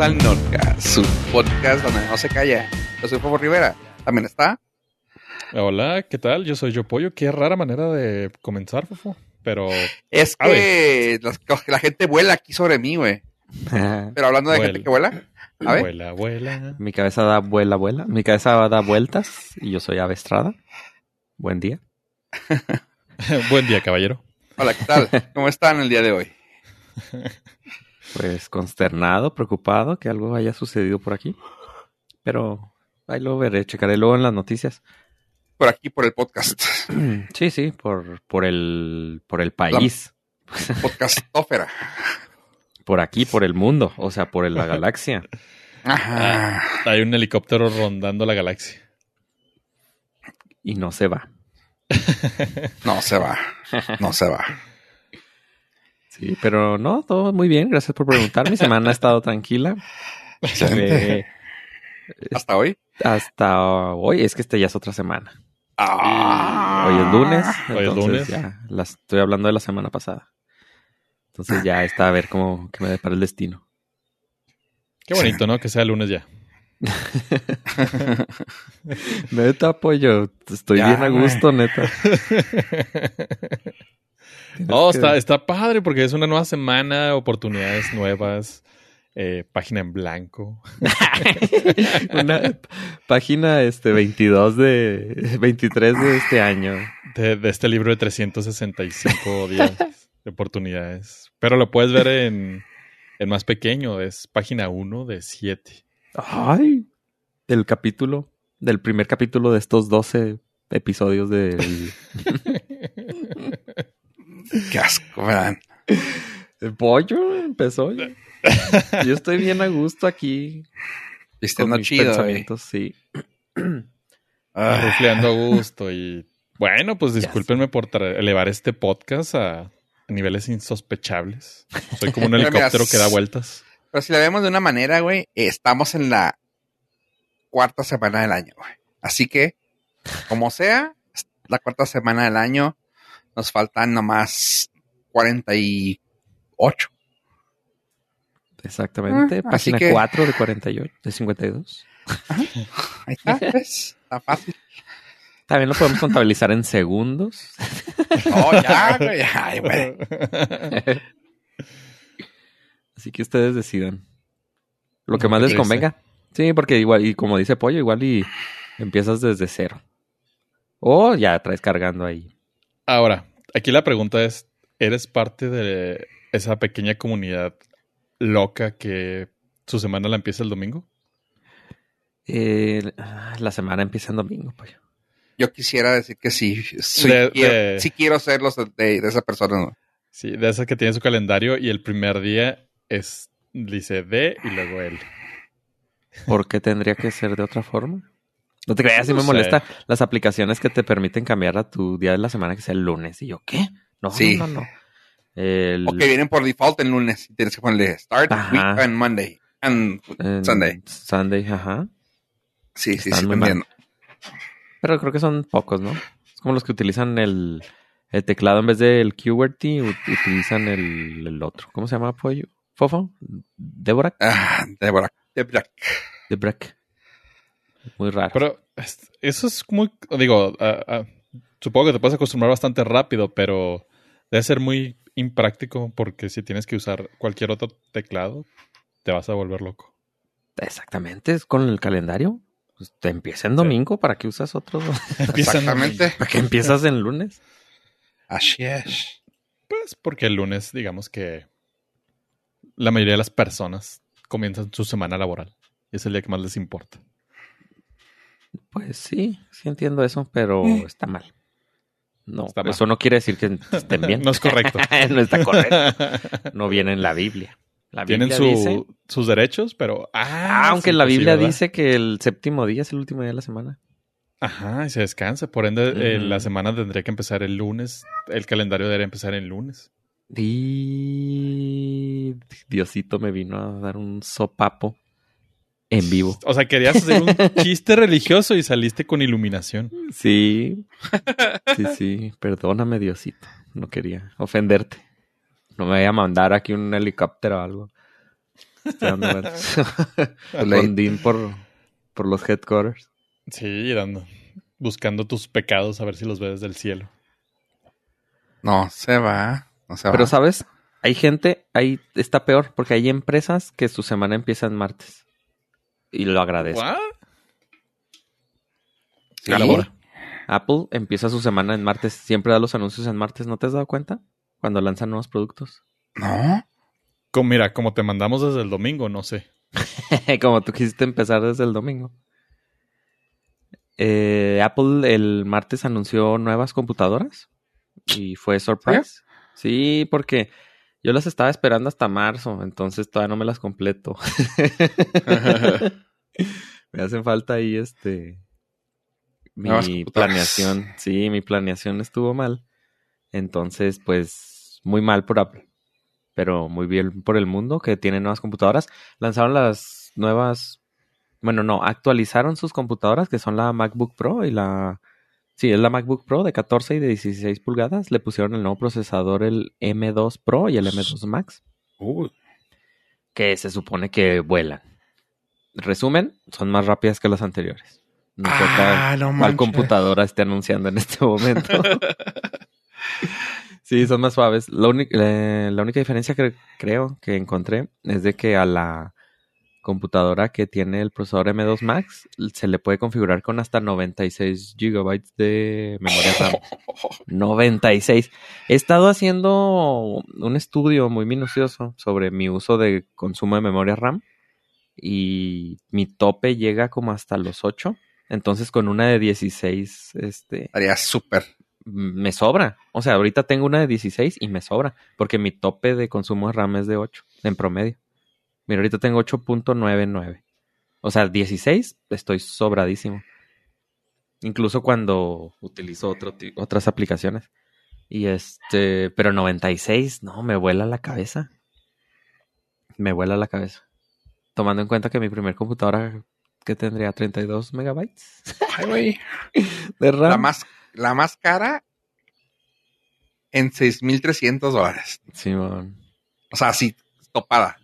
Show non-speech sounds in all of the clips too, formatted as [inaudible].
al Nordcast, su podcast donde no se calla. Yo soy Fofo Rivera. ¿También está? Hola, ¿qué tal? Yo soy Yo Pollo. Qué rara manera de comenzar, Fofo. Pero. Es que la, gente vuela aquí sobre mí, güey. [laughs] Pero hablando de Vuela. gente que vuela, a ver. Vuela, vuela. Mi cabeza da vuela, vuela. Mi cabeza da vueltas y yo soy Ave Estrada. Buen día. [laughs] Buen día, caballero. Hola, ¿qué tal? ¿Cómo están el día de hoy? [laughs] Pues consternado, preocupado que algo haya sucedido por aquí. Pero ahí lo veré, checaré luego en las noticias. Por aquí, por el podcast. [clears throat] Sí, sí, por, por el por el país. [laughs] Podcastófera. Por aquí, por el mundo. O sea, por la galaxia. Ajá. Hay un helicóptero rondando la galaxia. Y no se va. No se va. No se va. Sí, pero no, todo muy bien. Gracias por preguntar. Mi semana ha estado tranquila. Eh, [laughs] ¿Hasta hoy? hasta hoy, es que esta ya es otra semana. Ah. Hoy es lunes. Hoy es entonces lunes. Ya, las, estoy hablando de la semana pasada. Entonces ya está a ver cómo que me depara el destino. Qué bonito, ¿no? Que sea lunes ya. [laughs] Neta, pollo. Estoy Ya, bien a gusto, neta. [laughs] Oh, que- está, está padre porque es una nueva semana, oportunidades nuevas, eh, página en blanco. [laughs] Una página este 22 de 23 de este año. De, de este libro de 365 días de oportunidades. Pero lo puedes ver en, en más pequeño, es página 1 de 7. Ay, del capítulo, del primer capítulo de estos 12 episodios del [laughs] Qué asco, ¿verdad? el pollo empezó. Yo, yo estoy bien a gusto aquí Viste, no chido, pensamientos, sí. Ah, Rufleando a gusto y bueno, pues discúlpenme por elevar este podcast a, a niveles insospechables. Soy como un [laughs] helicóptero que da vueltas. Pero si la vemos de una manera, güey, estamos en la cuarta semana del año, güey. Así que, como sea, la cuarta semana del año, nos faltan nomás 48. Exactamente. Ah, Página que- 4 de 48, de 52. Ahí está, ¿ves? [laughs] Está fácil. También lo podemos contabilizar en segundos. No, [laughs] ya, güey. Ay, güey. [laughs] Así que ustedes decidan. Lo que más les convenga. Sí, porque igual, y como dice Pollo, igual y empiezas desde cero. O ya traes cargando ahí. Ahora, aquí la pregunta es, ¿eres parte de esa pequeña comunidad loca que su semana la empieza el domingo? Eh, la semana empieza en domingo, Pollo. Yo quisiera decir que sí. soy- De- quiero, de- Sí quiero ser los de, de esa persona. ¿no? Sí, de esa que tiene su calendario y el primer día es, dice de y luego él. ¿Por qué tendría que ser de otra forma? No te creas, si me sé. molesta las aplicaciones que te permiten cambiar a tu día de la semana que sea el lunes. Y yo, ¿qué? No, Sí. no, no. El, O que vienen por default en lunes. y Tienes que ponerle start Ajá. week and Monday. And en Sunday. Sunday, ajá. Sí, sí, Están sí, entiendo. Pero creo que son pocos, ¿no? Es como los que utilizan el, el teclado en vez del QWERTY, ut- utilizan el, el otro. ¿Cómo se llama, pollo? ¿Fofo? ¿Débora? Ah, Débora. Débora. Debrack. Muy raro. Pero es- eso es muy, digo, supongo que te puedes acostumbrar bastante rápido, pero debe ser muy impráctico porque si tienes que usar cualquier otro teclado, te vas a volver loco. Exactamente, es con el calendario. Pues te empieza en domingo, ¿para qué usas otro? [laughs] Exactamente. ¿Para qué empiezas en lunes? Así es. Pues porque el lunes, digamos que la mayoría de las personas comienzan su semana laboral. Y es el día que más les importa. Pues sí, sí entiendo eso, pero Eh. está mal. No, Está mal. eso no quiere decir que estén bien. [laughs] No es correcto. [laughs] no está correcto. [laughs] No viene en la Biblia. La Tienen Biblia su- dice- sus derechos, pero... Ah, Ah, aunque sí, la pues sí, Biblia ¿verdad? dice que el séptimo día es el último día de la semana. Ajá, y se descansa. Por ende, eh, la semana tendría que empezar el lunes. El calendario debería empezar el lunes. Y Diosito me vino a dar un sopapo en vivo. O sea, querías hacer un [laughs] chiste religioso y saliste con iluminación. Sí, sí, sí. Perdóname, Diosito. No quería ofenderte. No me vaya a mandar aquí un helicóptero o algo. Con [laughs] [laughs] Dean por, por los headquarters. Sí, dando. Buscando tus pecados a ver si los ves del cielo. No se va. No se va. Pero, ¿sabes? Hay gente, ahí está peor, porque hay empresas que su semana empieza en martes. Y lo agradezco. ¿What? Sí. Apple, Apple empieza su semana en martes. Siempre da los anuncios en martes. ¿No te has dado cuenta? Cuando lanzan nuevos productos. No. Como, mira, como te mandamos desde el domingo, no sé. [laughs] Como tú quisiste empezar desde el domingo. Eh, Apple el martes anunció nuevas computadoras y fue surprise. Sí, porque yo las estaba esperando hasta marzo, entonces todavía no me las completo. [laughs] [laughs] me hacen falta ahí este mi planeación. Sí, mi planeación estuvo mal. Entonces, pues muy mal por Apple, pero muy bien por el mundo que tiene nuevas computadoras. Lanzaron las nuevas, bueno, no, actualizaron sus computadoras que son la MacBook Pro y la Sí, es la MacBook Pro de 14 y de 16 pulgadas. Le pusieron el nuevo procesador, el M2 Pro y el M2 Max, que se supone que vuelan. Resumen, son más rápidas que las anteriores. No importa Ah, no cuál computadora esté anunciando en este momento. [laughs] sí, son más suaves. La, eh, la única diferencia que creo que encontré es de que a la computadora que tiene el procesador M2 Max se le puede configurar con hasta 96 gigabytes de memoria RAM. [laughs] 96. He estado haciendo un estudio muy minucioso sobre mi uso de consumo de memoria RAM y mi tope llega como hasta los 8. Entonces con una de 16 este Estaría súper. me sobra. O sea, ahorita tengo una de 16 y me sobra porque mi tope de consumo de RAM es de 8 en promedio. Mira, ahorita tengo 8.99. O sea, 16 estoy sobradísimo. Incluso cuando utilizo otro otras aplicaciones. Y este, pero 96, no, me vuela la cabeza. Me vuela la cabeza. Tomando en cuenta que mi primer computadora que tendría 32 megabytes Ay, güey. de RAM. La más, la más cara en 6,300 dólares. Simón. O sea, sí, topada.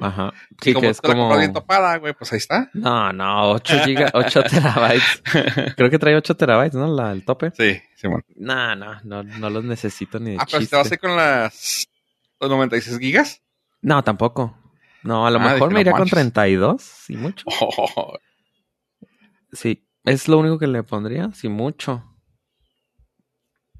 Ajá. Sí, Sí, como que es la como... compras bien topada, güey, pues ahí está. No, no, 8 giga, 8 [laughs] terabytes. Creo que trae 8 terabytes, ¿no? La, el tope. Sí, Simón. No, no, no, no los necesito ni de Ah, pero si chiste. te vas a ir con las los 96 gigas. No, tampoco. No, a lo Ah, mejor me iría con manches. 32, y mucho. Oh, [laughs] Sí, es lo único que le pondría, sí mucho.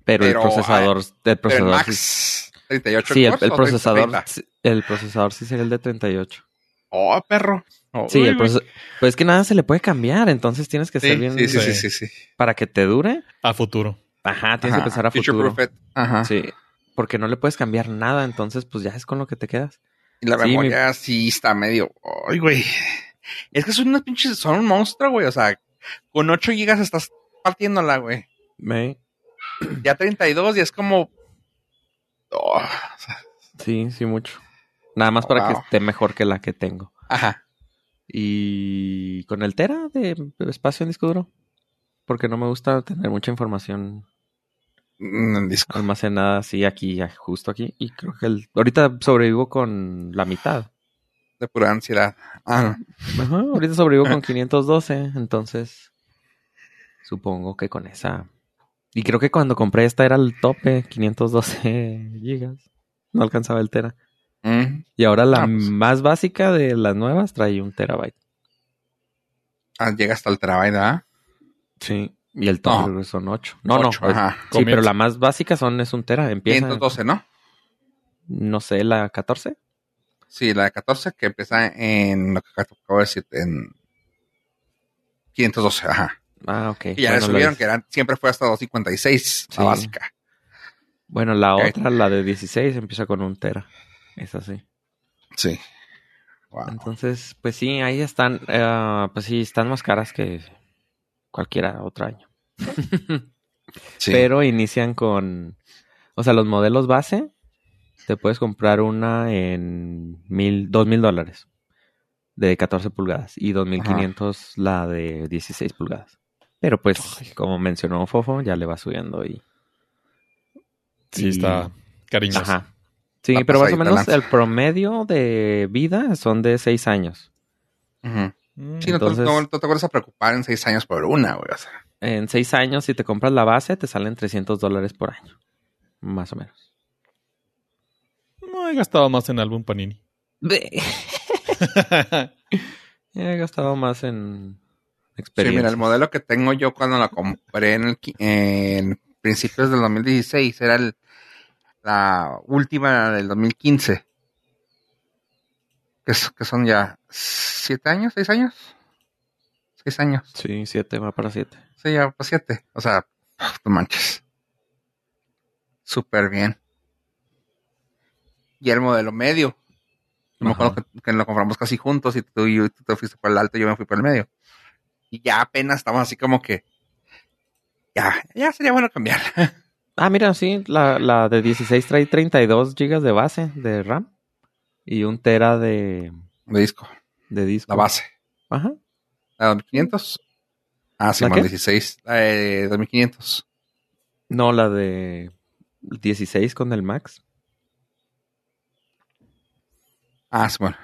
Pero, Pero, el procesador, el pero el procesador sí, Max 38 sí, el, cores el o procesador, 30? sí, el procesador sí sería el de 38. Oh, perro. Oh, Sí, uy, el procesador, pues es que nada se le puede cambiar, entonces tienes que ser bien sí, sí, Sí. sí, sí, sí. para que te dure. A futuro. Ajá, tienes Ajá, que pensar a future futuro. Ajá. Sí, porque no le puedes cambiar nada, entonces pues ya es con lo que te quedas. Y la Sí, memoria sí está medio. Ay, güey. Es que son unos pinches. Son un monstruo, güey. O sea, con 8 gigas estás partiéndola, güey. Me- Ya 32 y es como. Oh, Sí, sí, mucho. Nada más para que esté mejor que la que tengo. ajá. Y con el Tera de espacio en disco duro. Porque no me gusta tener mucha información Mm, en disco. almacenada así aquí, justo aquí. Y creo que el... ahorita sobrevivo con la mitad. De pura ansiedad. Ah, Ajá, ahorita sobrevivo con 512, entonces supongo que con esa. Y creo que cuando compré esta era el tope, 512 gigas. No alcanzaba el tera. mm. Y ahora la Ah, pues. más básica de las nuevas trae un terabyte. Ah, llega hasta el terabyte, ¿verdad? Sí. Y el tope No. son 8. No, no. ajá. Sí, pero la más básica son es un tera. Empieza, 512, ¿no? no sé, la 14. Sí, la de 14 que empieza en lo que acabo de decir, en 512, ajá. Ah, ok. Y ya le Bueno, subieron, la, que eran, siempre fue hasta 256, Sí. la básica. bueno, la otra, la de 16, empieza con un tera. Es así. Sí. Wow. Entonces, pues sí, ahí están, eh, pues sí, están más caras que cualquiera otro año. [laughs] Sí. Pero inician con, o sea, los modelos base, te puedes comprar una en mil, dos mil dólares de 14 pulgadas y dos mil quinientos la de 16 pulgadas. Pero pues, como mencionó Fofo, ya le va subiendo y... Sí, y- está cariñoso. Ajá. Sí, pero más o menos el promedio de vida son de seis años. Mm, Sí, no, te- Entonces- no, no te acuerdas a preocupar en seis años por una, güey. O sea, En seis años, si te compras la base, te salen 300 dólares por año. Más o menos. No he gastado más en álbum Panini. [laughs] [laughs] He gastado más en sí, mira, el modelo que tengo yo cuando la compré en, el, en principios del 2016 era el, la última del 2015. Que, es- que son ya siete años, seis años. Seis años. Sí, siete, va para siete. Sí, ya pues siete. O sea, no manches. Súper bien. Y el modelo medio. Yo me acuerdo que, que lo compramos casi juntos y tú, y tú te fuiste por el alto y yo me fui por el medio. Y ya apenas estamos así como que. Ya, ya sería bueno cambiar. [laughs] Ah, mira, sí, la, la de 16 trae 32 gigas de base de RAM y un tera de, De disco, de disco. la base. Ajá. ¿La 2500? Ah, sí, ¿La más qué? 16. La de 2500. No, la de 16 con el Max. Ah, sí, bueno.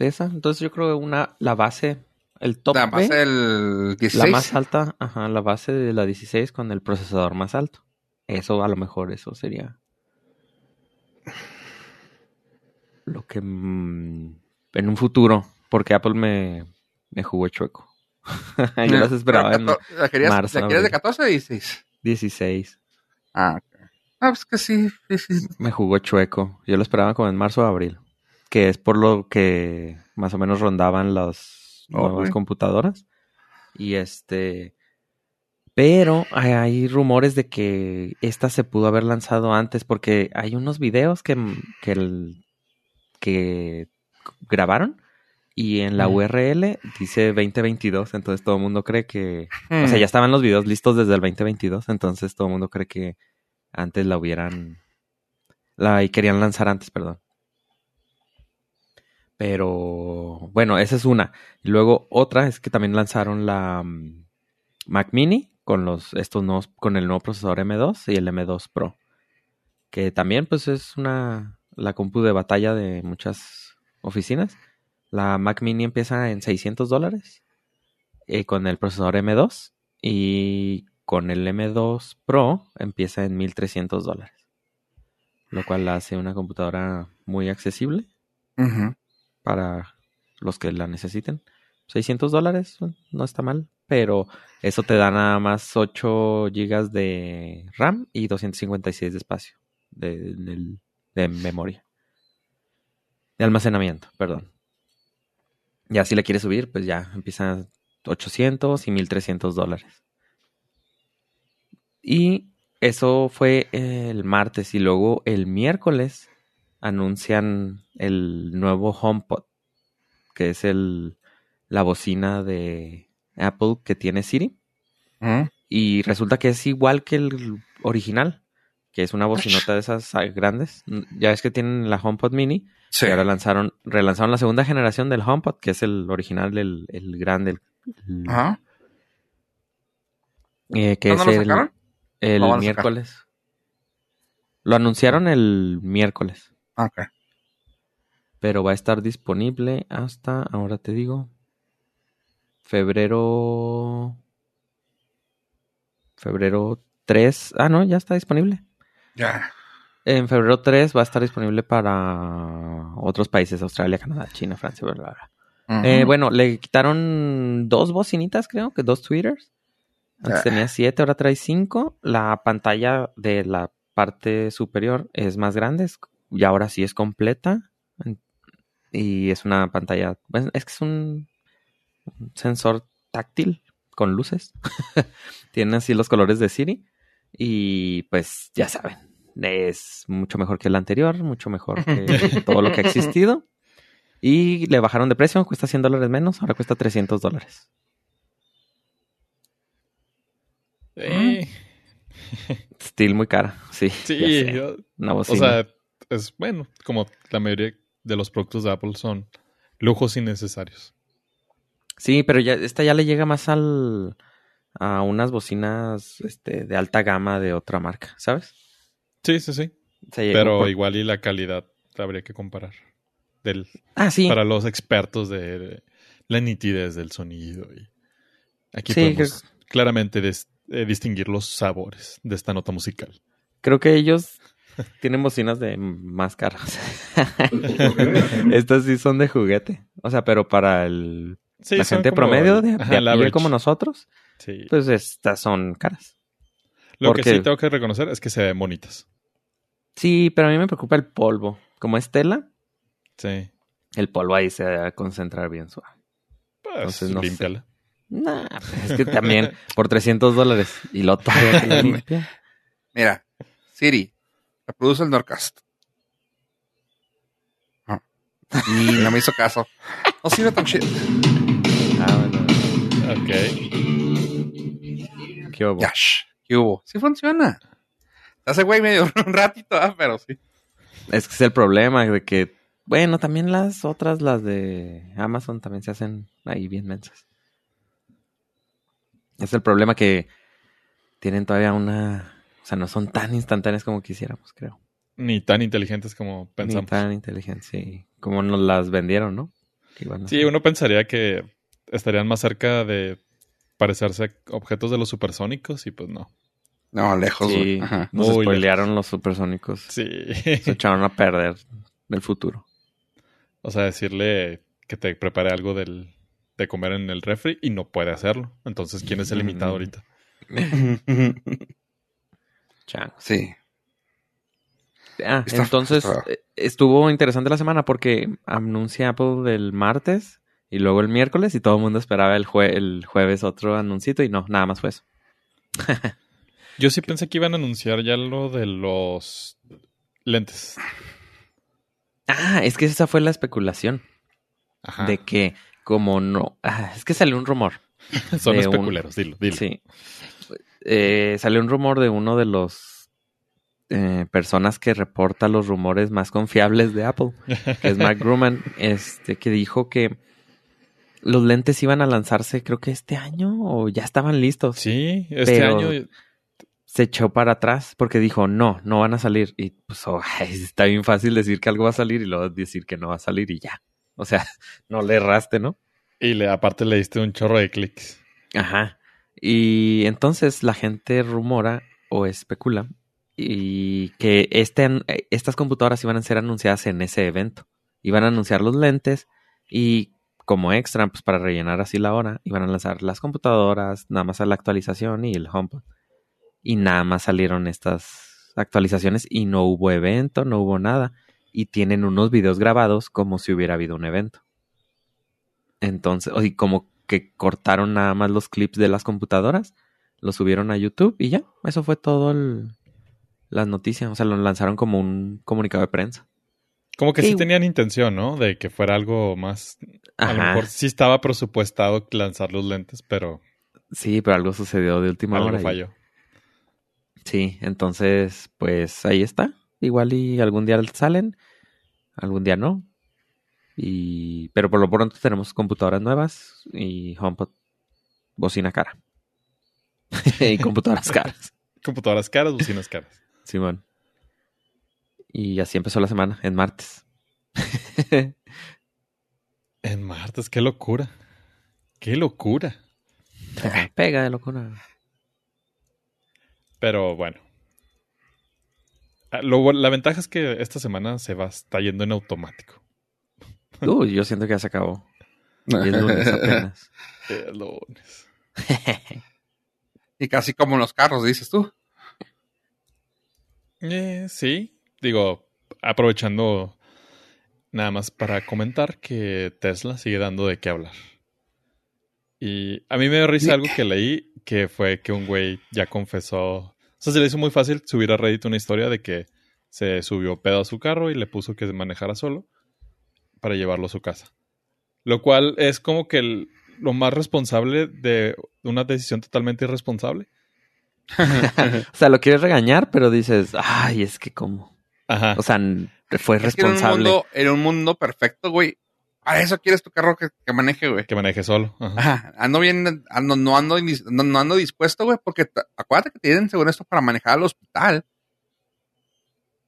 Esa, entonces yo creo que una, la base, el top La base B, del 16. la más alta, ajá, la base de la 16 con el procesador más alto. Eso, a lo mejor, eso sería lo que mm, en un futuro, porque Apple me, me jugó chueco. [laughs] yo las [laughs] esperaba en ¿La, la querías, marzo, ¿La querías de abril. 14 o 16? 16. Ah, ok. Ah, pues que sí, sí, sí. Me jugó chueco. Yo lo esperaba como en marzo o abril. Que es por lo que más o menos rondaban las Oh, nuevas computadoras. Y este. Pero hay, hay rumores de que esta se pudo haber lanzado antes. Porque hay unos videos que, que, el- que grabaron. Y en la. URL dice 2022. Entonces todo el mundo cree que. O Hmm. sea, ya estaban los videos listos desde el 2022, entonces todo el mundo cree que antes la hubieran... La y querían lanzar antes, perdón. Pero bueno, esa es una. Y luego otra es que también lanzaron la mm, Mac Mini con los estos nuevos con el nuevo procesador M2 y el M2 Pro, que también pues es una la compu de batalla de muchas oficinas. La Mac Mini empieza en 600 dólares eh, con el procesador M2 y con el M2 Pro empieza en 1300 dólares, lo cual hace una computadora muy accesible Ujú. Para los que la necesiten. 600 dólares no está mal, pero eso te da nada más 8 gigas de RAM y 256 de espacio de, del- de memoria. De almacenamiento, perdón. Ya si le quieres subir, pues ya empieza 800 y 1300 dólares. Y eso fue el martes y luego el miércoles anuncian el nuevo HomePod, que es el, la bocina de Apple que tiene Siri. Y resulta que es igual que el original, que es una bocinota de esas grandes. Ya es que tienen la HomePod Mini Sí. y ahora lanzaron, relanzaron la segunda generación del HomePod, que es el original, el, el grande, el, el- Ajá. eh, que ¿Cuándo es lo el, sacaron? el Lo sacar. miércoles. Lo anunciaron el miércoles. Ah, Ok. pero va a estar disponible hasta, ahora te digo, febrero, febrero 3, ah, no, ya está disponible. Ya. En febrero 3 va a estar disponible para otros países, Australia, Canadá, China, Francia, bla, bla, bla. Ujú. Eh, bueno, le quitaron dos bocinitas, creo, que dos tweeters. Antes tenía siete, ahora trae cinco. La pantalla de la parte superior es más grande es- y ahora sí es completa. Y es una pantalla, pues, es que es un, sensor táctil con luces. [laughs] Tiene así los colores de Siri. Y pues ya saben, es mucho mejor que el anterior, mucho mejor que [laughs] todo lo que ha existido. Y le bajaron de precio, cuesta 100 dólares menos, ahora cuesta 300 dólares. Eh, Still muy cara, sí. sí, yo- Una o sea, es bueno, como la mayoría de los productos de Apple son lujos innecesarios. sí, pero ya esta ya le llega más al a unas bocinas este, de alta gama de otra marca, ¿sabes? Sí, sí, sí. Pero por- igual y la calidad habría que comparar. Del, Ah, sí. Para los expertos de, de la nitidez del sonido. Y aquí Sí, podemos claramente des- eh, distinguir los sabores de esta nota musical. Creo que ellos [laughs] tienen bocinas de más caras. Estas sí son de juguete. O sea, pero para el, Sí, la gente promedio de, ajá, de a pie como nosotros, Sí. pues estas son caras. Lo que sí tengo que reconocer es que se ven bonitas. Sí, pero a mí me preocupa el polvo. Como es tela, Sí. el polvo ahí se va a concentrar bien suave. Pues Entonces, no sé. límpiala. Nah, pues es que también por 300 dólares y lo [laughs] todavía que la limpia. Mira, Siri, reproduce el Nordcast. Ah. Y no [laughs] me hizo caso. No sirve tan chido. Ah, bueno. Ok. ¿Qué hubo? Yash. ¿Qué hubo? Sí funciona. Hace güey medio [laughs] un ratito, ah, pero sí. Es que es el problema de que, bueno, también las otras, las de Amazon, también se hacen ahí bien mensas. Es el problema que tienen todavía una, o sea, no son tan instantáneas como quisiéramos, creo. Ni tan inteligentes como Ni pensamos. tan inteligentes, sí. Como nos las vendieron, ¿no? A Sí, uno pensaría que estarían más cerca de parecerse a objetos de los supersónicos y pues no. No, lejos. Sí. Ajá. nos Muy spoilearon los supersónicos. Sí. Se echaron a perder el futuro. o sea, decirle que te prepare algo del, de comer en el refri y no puede hacerlo. Entonces, ¿quién es el limitado Mm. ahorita? [laughs] Changos. Sí. Ah, Está- entonces está- eh, estuvo interesante la semana porque anuncia Apple del martes y luego el miércoles y todo el mundo esperaba el, jue- el jueves otro anuncito y no, nada más fue eso. [laughs] Yo sí pensé que iban a anunciar ya lo de los lentes. Ah, es que esa fue la especulación Ajá. de que como no, ah, es que salió un rumor. [laughs] Son de un- especuleros, dilo, dilo. Sí. Eh, salió un rumor de uno de los eh, personas que reporta los rumores más confiables de Apple, que es Mark [laughs] Grumman, este, que dijo que los lentes iban a lanzarse, creo que este año, o ya estaban listos. Sí, este Pero- año Se echó para atrás porque dijo, no, no van a salir. Y pues, oh, [laughs] está bien fácil decir que algo va a salir y luego decir que no va a salir y ya. O sea, [laughs] no le erraste, ¿no? y le, aparte le diste un chorro de clics. Ajá. Y entonces la gente rumora o especula y que este, estas computadoras iban a ser anunciadas en ese evento. Iban a anunciar los lentes y como extra, pues para rellenar así la hora, iban a lanzar las computadoras, nada más a la actualización y el HomePod. Y nada más salieron estas actualizaciones y no hubo evento, no hubo nada. Y tienen unos videos grabados como si hubiera habido un evento. Entonces, y como que cortaron nada más los clips de las computadoras, los subieron a YouTube y ya, eso fue todo el, las noticias. O sea, lo lanzaron como un comunicado de prensa. Como que Sí. sí tenían intención, ¿no? De que fuera algo más. A lo Ajá. mejor sí estaba presupuestado lanzar los lentes, pero Sí, pero algo sucedió de última algo hora. y- falló. Sí, entonces, pues ahí está. Igual y algún día salen, algún día no. Y, pero por lo pronto tenemos computadoras nuevas y HomePod bocina cara. [laughs] y computadoras caras. Computadoras caras, bocinas caras. Simón. Y así empezó la semana, en martes. [laughs] En martes, qué locura. Qué locura. Pega de locura. Pero bueno. Ah, lo la ventaja es que esta semana se va, está yendo en automático. [laughs] Uy, yo siento que ya se acabó. Y es lunes apenas. [laughs] Lunes. y casi como en los carros, dices tú. Eh, sí, digo, aprovechando nada más para comentar que Tesla sigue dando de qué hablar. Y a mí me dio risa algo que leí, que fue que un güey ya confesó, o sea, se le hizo muy fácil subir a Reddit una historia de que se subió pedo a su carro y le puso que manejara solo para llevarlo a su casa. Lo cual es como que el- lo más responsable de una decisión totalmente irresponsable. [laughs] O sea, lo quieres regañar, pero dices, ay, es que como. Ajá. O sea, fue Es que en un, responsable. mundo, en un mundo perfecto, güey. Para eso quieres tu carro que, que maneje, güey. que maneje solo. Ajá. Ajá, ando bien, ando, no, ando, no, no ando dispuesto, güey, porque acuérdate que te dicen según esto para manejar al hospital.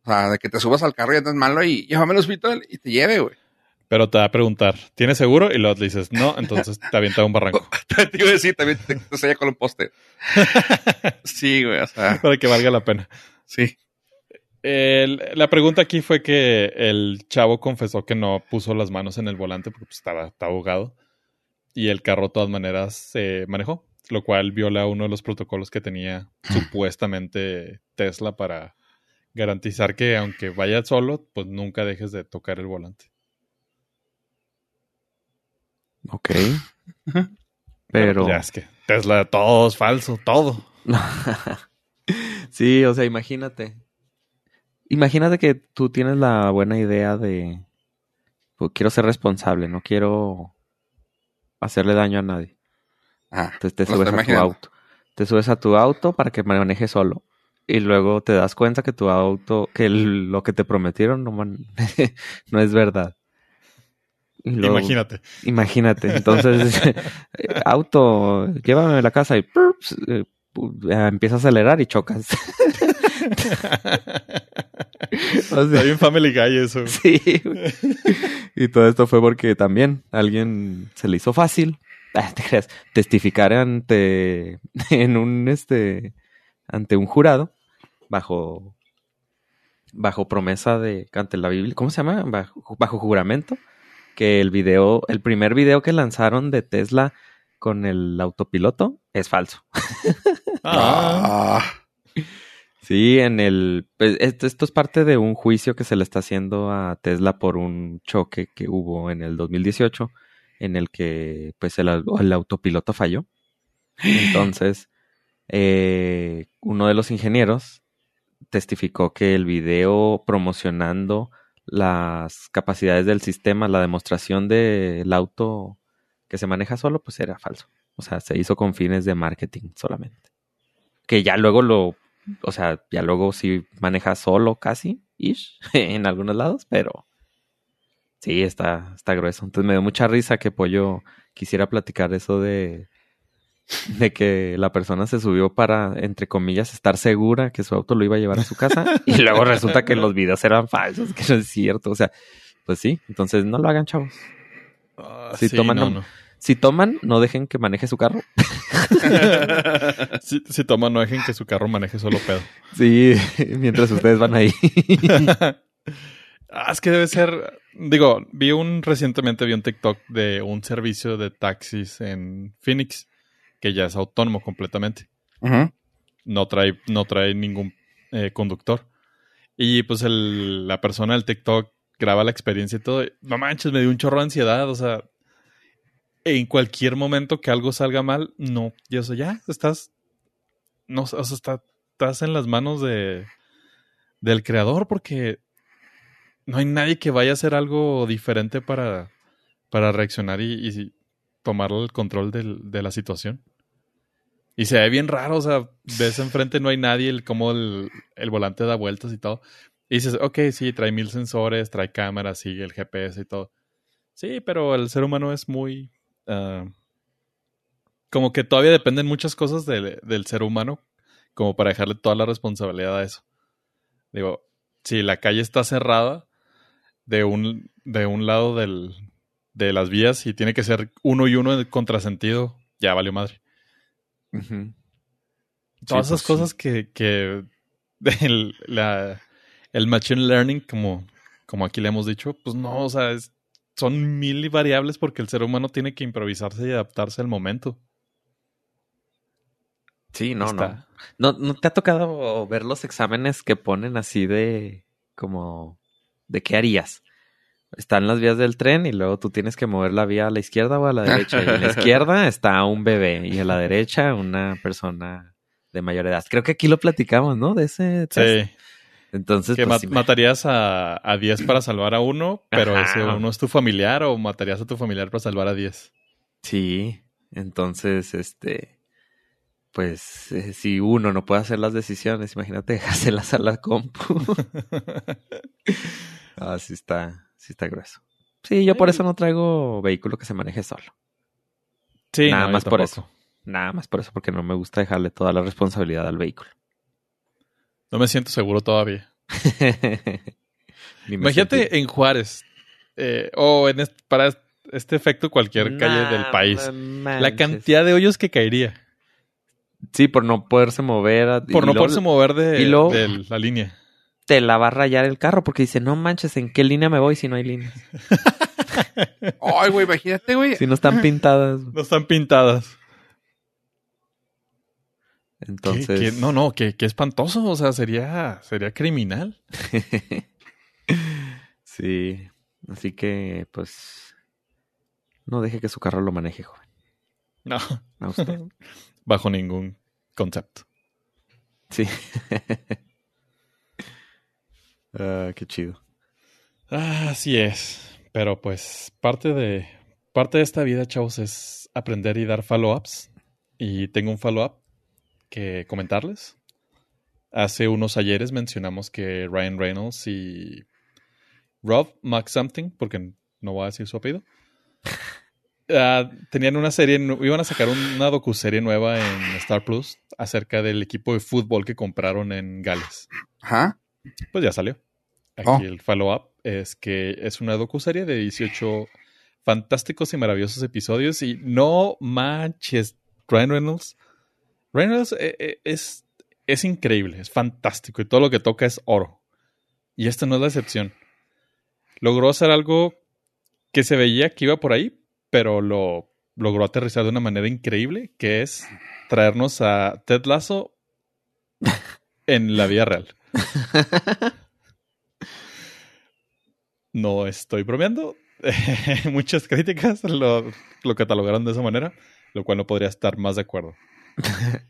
O O sea, de que te subas al carro y andas malo y llévame al hospital y te lleve, güey. Pero te va a preguntar, ¿tienes seguro? Y luego le dices, no, entonces te avienta un barranco. [laughs] te iba a decir, también te, te sella con un poste. [laughs] sí, güey, o sea, Para que valga la pena. sí. El- la pregunta aquí fue que el chavo confesó que no puso las manos en el volante porque pues, estaba, estaba ahogado. Y el carro de todas maneras se manejó, lo cual viola uno de los protocolos que tenía [laughs] supuestamente Tesla para garantizar que aunque vaya solo, pues nunca dejes de tocar el volante. Ok. Pero. Ya es que Tesla todo es falso, todo. [laughs] sí, o sea, imagínate. Imagínate que tú tienes la buena idea de. Pues, quiero ser responsable, no quiero hacerle daño a nadie. Ajá. Entonces te subes a tu auto. Te subes a tu auto para que maneje solo. Y luego te das cuenta que tu auto, que el- lo que te prometieron no, man- [laughs] no es verdad. Imagínate. Imagínate. Entonces, [laughs] [laughs] auto, llévame a la casa y ¡prups! eh, empieza a acelerar y chocas. [laughs] O sea, Está bien Family Guy eso. sí. Y todo esto fue porque también a alguien se le hizo fácil, ah, te creas, testificar ante en un este ante un jurado bajo bajo promesa de ante la Biblia, ¿cómo se llama? Bajo, bajo juramento que el video, el primer video que lanzaron de Tesla con el autopiloto es falso. [laughs] Ah. Sí, en el. pues, esto, esto es parte de un juicio que se le está haciendo a Tesla por un choque que hubo en el 2018, en el que pues el, el autopiloto falló. Entonces, eh, uno de los ingenieros testificó que el video promocionando las capacidades del sistema, la demostración del auto que se maneja solo, pues era falso. O sea, se hizo con fines de marketing solamente. Que ya luego lo o sea, ya luego sí maneja solo casi, ish, [laughs] en algunos lados, pero sí, está, está grueso. Entonces me dio mucha risa que Pollo quisiera platicar eso de, [laughs] de que la persona se subió para, entre comillas, estar segura que su auto lo iba a llevar a su casa [laughs] y luego resulta que los videos eran falsos, que no es cierto. O sea, pues sí, entonces no lo hagan, chavos. Ah, Sí, toman no. Si toman, no dejen que maneje su carro. [laughs] si, si toma, no dejen que su carro maneje solo pedo. Sí, mientras ustedes van ahí. Ah, es que debe ser. Digo, vi un recientemente vi un TikTok de un servicio de taxis en Phoenix que ya es autónomo completamente. No trae, no trae ningún eh, conductor. Y pues el- la persona del TikTok graba la experiencia y todo. y, No manches, me dio un chorro de ansiedad. O sea, en cualquier momento que algo salga mal, no. Y eso ya, estás. No, o sea, está- estás en las manos de del creador porque no hay nadie que vaya a hacer algo diferente para, para reaccionar y, y tomar el control de la situación. Y se ve bien raro, o sea, ves enfrente no hay nadie, el, como el, volante da vueltas y todo. Y dices, ok, sí, trae mil sensores, trae cámaras, sigue el GPS y todo. Sí, pero el ser humano es muy... ah, como que todavía dependen muchas cosas del ser humano como para dejarle toda la responsabilidad a eso. Digo, si la calle está cerrada de un, de un lado del, de las vías y tiene que ser uno y uno de contrasentido, ya valió madre. Todas Sí, esas pues, cosas que, que [laughs] el, la- el machine learning, como, como aquí le hemos dicho, pues no, o sea, es- son mil variables porque el ser humano tiene que improvisarse y adaptarse al momento. Sí, no, Está- no. no. ¿No te ha tocado ver los exámenes que ponen así de como de qué harías? Están las vías del tren y luego tú tienes que mover la vía a la izquierda o a la derecha. Y en la izquierda [laughs] está un bebé y a la derecha una persona de mayor edad. Creo que aquí lo platicamos, ¿no? De ese test. Sí, Entonces, que pues, ma- sí me- matarías a, a 10 para salvar a uno, pero Ajá. ese uno es tu familiar o matarías a tu familiar para salvar a 10. Sí, entonces, este, pues, eh, si uno no puede hacer las decisiones, imagínate [laughs] dejárselas a la compu. [laughs] ah, sí está, sí está grueso. Sí, yo por eso no traigo vehículo que se maneje solo. Sí, Nada no, más por eso. Nada más por eso, porque no me gusta dejarle toda la responsabilidad al vehículo. No me siento seguro todavía. [laughs] Sentí. Imagínate en Juárez. eh, o en est- para est- este efecto cualquier calle del país. no La cantidad de hoyos que caería. Sí, por no poderse mover. a- Por no luego poderse mover de la línea. Te la va a rayar el carro porque dice, no manches, ¿en qué línea me voy si no hay líneas? [laughs] Ay, güey, imagínate, güey. Si no están [laughs] pintadas. No están pintadas. ¿Qué- Entonces... qué- no, no, qué, qué espantoso. O sea, sería, sería criminal. [laughs] sí. Así que, pues... No deje que su carro lo maneje, joven. No. A usted. Bajo ningún concepto. Sí. Ah, qué chido. Ah, Así es. Pero pues parte de parte de esta vida, chavos, es aprender y dar follow-ups. Y tengo un follow-up que comentarles. Hace unos ayeres mencionamos que Ryan Reynolds y Rob Max Something, porque no voy a decir su apellido, [laughs] ah, tenían una serie, iban a sacar una docuserie nueva en Star Plus acerca del equipo de fútbol que compraron en Gales. Ajá. Pues ya salió. Aquí Oh. el follow-up es que es una docuserie de 18 fantásticos y maravillosos episodios y no manches, Ryan Reynolds. Ryan Reynolds eh, eh, es, es increíble, es fantástico y todo lo que toca es oro. Y esta no es la excepción. Logró hacer algo que se veía que iba por ahí, pero lo logró aterrizar de una manera increíble, que es traernos a Ted Lasso [laughs] en la vida real. [laughs] No estoy bromeando. [laughs] Muchas críticas lo, lo catalogaron de esa manera, lo cual no podría estar más de acuerdo. [laughs]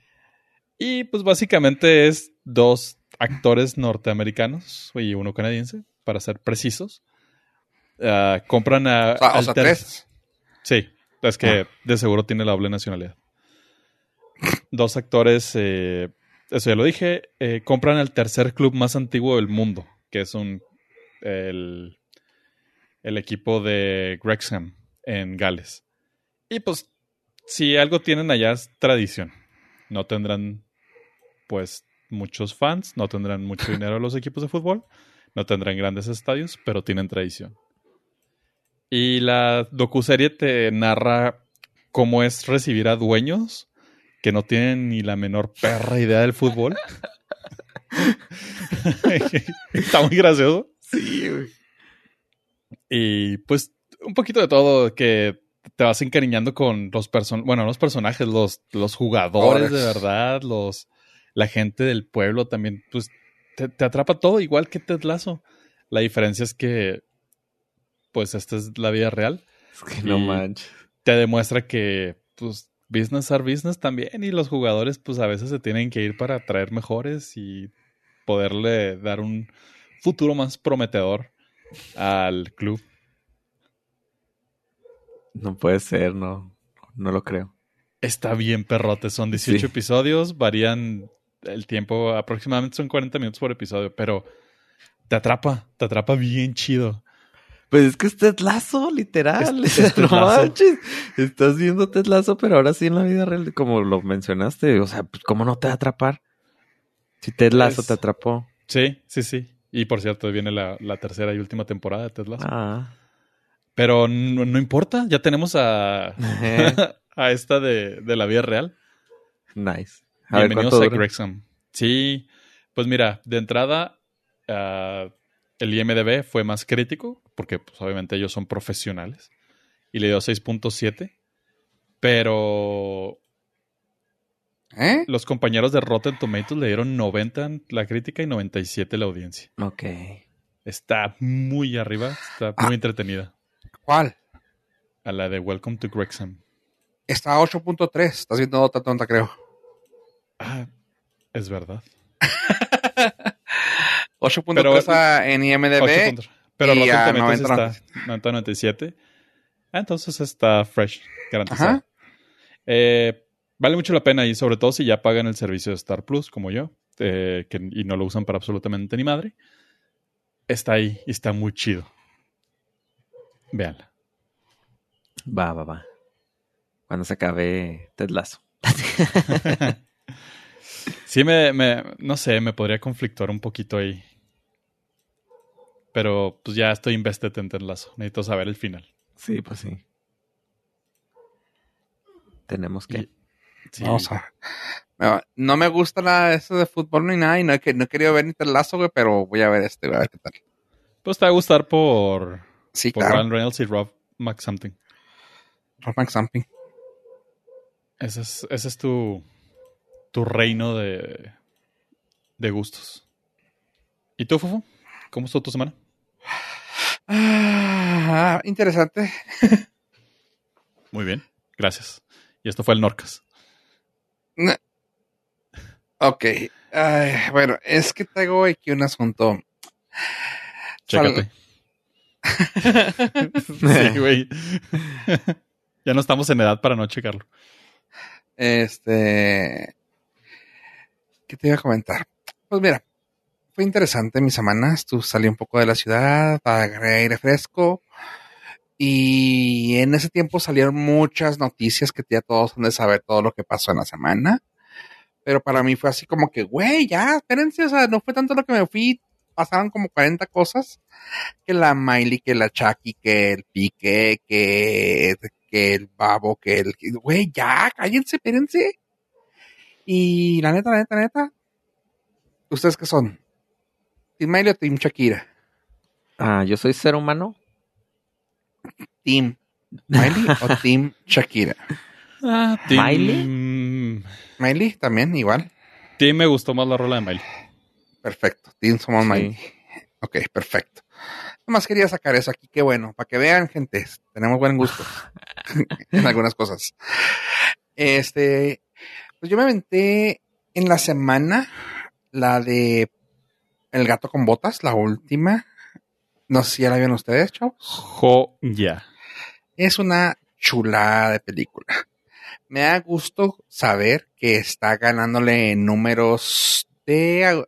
y pues básicamente es dos actores norteamericanos y uno canadiense, para ser precisos. Ah, compran a... O sea, o al sea, ter- tres. Sí, es que Ah. de seguro tiene la doble nacionalidad. Dos actores, eh, eso ya lo dije, eh, compran el tercer club más antiguo del mundo, que es un el, el equipo de Wrexham en Gales. Y pues, si algo tienen allá es tradición. No tendrán, pues, muchos fans, no tendrán mucho [laughs] dinero los equipos de fútbol, no tendrán grandes estadios, pero tienen tradición. Y la docuserie te narra cómo es recibir a dueños que no tienen ni la menor perra idea del fútbol. [laughs] [laughs] Está muy gracioso. Sí, güey. Y pues un poquito de todo que te vas encariñando con los person bueno, no los personajes, los, los jugadores de verdad, los la gente del pueblo también, pues te, te atrapa todo igual que Ted Lasso. La diferencia es que pues esta es la vida real. Es que no manches. Te demuestra que pues business are business también y los jugadores pues a veces se tienen que ir para traer mejores y poderle dar un futuro más prometedor al club. No puede ser, no. No lo creo. Está bien, perrote. Son 18 Sí. episodios, varían el tiempo, aproximadamente son 40 minutos por episodio, pero te atrapa, te atrapa bien chido. Pues es que es Ted Lasso, literal. Es- [laughs] no manches. Estás viendo Ted Lasso, pero ahora sí en la vida real, como lo mencionaste. O sea, pues, ¿cómo no te va a atrapar? Si Ted Es- te atrapó. Sí, sí, sí. Y por cierto, viene la, la tercera y última temporada de Ted Lasso. Ah. Pero no, no importa, ya tenemos a, [laughs] a esta de, de la vida real. nice. A Bienvenidos a dura. Wrexham. Sí, pues mira, de entrada, ah, el IMDB fue más crítico, porque pues, obviamente ellos son profesionales, y le dio 6.7, pero ¿Eh? los compañeros de Rotten Tomatoes le dieron 90 en la crítica y 97 la audiencia. Ok. Está muy arriba, está muy Ah. entretenida. ¿Cuál? A la de Welcome to Wrexham. Está a 8.3. Estás viendo otra tonta, creo. Ah, es verdad. [laughs] 8.3 a- en IMDB. 8 puntos. Pero y Rotten Tomatoes 90, está 90, 97. Ah, entonces está fresh, garantizado. Ajá. Eh, vale mucho la pena y sobre todo si ya pagan el servicio de Star Plus, como yo, eh, que, y no lo usan para absolutamente ni madre. Está ahí y está muy chido. Véanla. Va, va, va. Cuando se acabe Ted Lasso. [laughs] Sí, me, me- no sé, me podría conflictuar un poquito ahí pero pues ya estoy invested en Ted Lasso. Necesito saber el final. Sí, pues sí. Tenemos que. Y- sí. Vamos a no, me gusta nada de eso de fútbol ni nada y no he, que- no he querido ver ni Lasso, güey, pero voy a ver este, güey, a ver qué tal. Pues te va a gustar por, Sí, por claro. Ryan Reynolds y Rob McSomething. Rob Something. Ese es, ese es tu, tu reino de, de gustos. ¿Y tú, Fofo? ¿Cómo estuvo tu semana? Ah, interesante. [laughs] Muy bien, gracias. Y esto fue el Norcas. Ok. Ay, bueno, es que traigo aquí un asunto. Chécate. [laughs] sí, güey. ya no estamos en edad para no checarlo. Este. ¿Qué te iba a comentar? Pues mira, fue interesante mi semana. Estuve, salí un poco de la ciudad, agarré aire fresco. Y en ese tiempo salieron muchas noticias que ya todos han de saber todo lo que pasó en la semana. Pero para mí fue así como que, güey, ya, espérense, o sea, no fue tanto lo que me fui. Pasaron como 40 cosas. Que la Miley, que la Chucky, que el Pique, que, que el Babo, que el... Güey, ya, cállense, espérense. Y la neta, la neta, la neta. ¿Ustedes qué son? ¿Team Miley o Team Shakira? Ah, yo soy ser humano. ¿Team Miley o [laughs] Team Shakira? Ah, ¿Miley? Miley también, igual. Sí, me gustó más la rola de Miley. Perfecto. Team somos Sí. Miley. Ok, perfecto. Nomás quería sacar eso aquí. Qué bueno. Para que vean, gente. Tenemos buen gusto [laughs] en algunas cosas. Este, pues yo me aventé en la semana la de El gato con botas, la última. No sé si ya la vieron ustedes, chavos. Joya. Es una chulada de película. Me da gusto saber que está ganándole números de,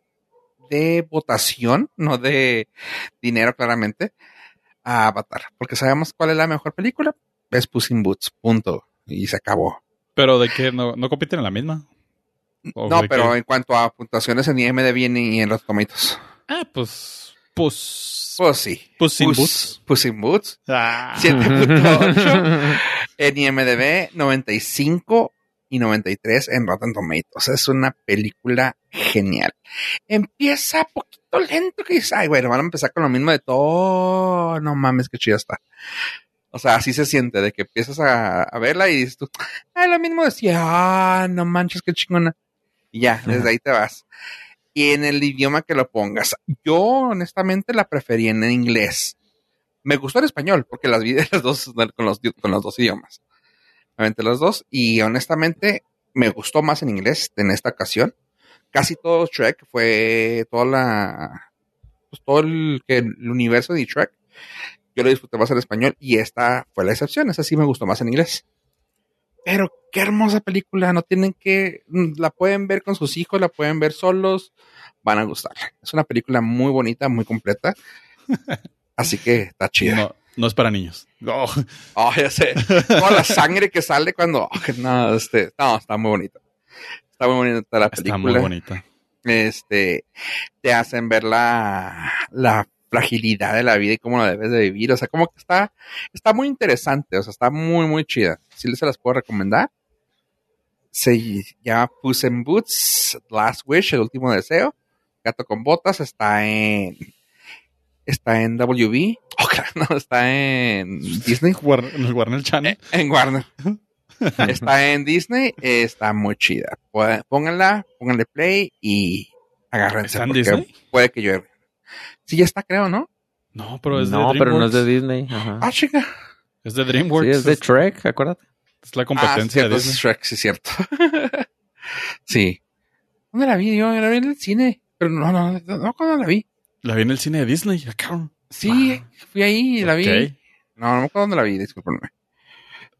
de votación, no de dinero claramente, a Avatar. Porque sabemos cuál es la mejor película. Es Puss in Boots. Punto. Y se acabó. Pero de que no, no compiten en la misma. ¿O No, pero qué? en cuanto a puntuaciones en IMDb y en los tomitos. Ah, pues. Pues. Pues sí. Puss in Boots. Puss in Boots. Ah. 7.8 [laughs] en IMDb, 95 y 93 en Rotten Tomatoes. Es una película genial. Empieza poquito lento que dices, ay, bueno, van a empezar con lo mismo de todo. No mames, qué chida está. O sea, así se siente de que empiezas a, a verla y dices tú, ah, lo mismo decía, ah, no manches, qué chingona. Y ya, desde ahí te vas. Y en el idioma que lo pongas. Yo, honestamente, la preferí en inglés. Me gustó en español, porque las vi de las dos, con los, con los dos idiomas. Me aventé los dos, y honestamente, me gustó más en inglés en esta ocasión. Casi todo Shrek fue toda la. Pues todo el, que el universo de Shrek. Yo lo disfruté más en español, y esta fue la excepción. Esa sí me gustó más en inglés. Pero qué hermosa película. No tienen que. La pueden ver con sus hijos, la pueden ver solos. Van a gustar. Es una película muy bonita, muy completa. [laughs] Así que está chida. No, no es para niños. Oh, Oh, ya sé. Toda la sangre que sale cuando. oh, no, este, no, está muy bonita. Está muy bonita la está película. muy bonita. Este, te hacen ver la, la fragilidad de la vida y cómo la debes de vivir. O sea, como que está, está muy interesante. O sea, está muy, muy chida. Si se las puedo recomendar. Se llama Puss in Boots, Last Wish, el último deseo. Gato con botas está en, está en WB. Oh, claro, [laughs] no, está en Disney. [laughs] En el Warner Channel. En Warner. [laughs] está en Disney, eh, está muy chida. Pónganla, pónganle play y agárrense. ¿Está en porque Disney? Puede que llueve. Sí, ya está, creo, ¿no? No, pero es no, de pero no es de. Disney. Ajá. Ah, chica. Es de DreamWorks. Sí, es de Shrek, acuérdate. Es la Ah, competencia de es Disney. Shrek, sí, cierto. sí. ¿Dónde la vi? Yo la vi en el cine. Pero no, no, no, no, ¿cuándo la vi? La vi en el cine de Disney. Cabrón. Sí, fui ahí y la vi. No, no me acuerdo dónde la vi, discúlpenme.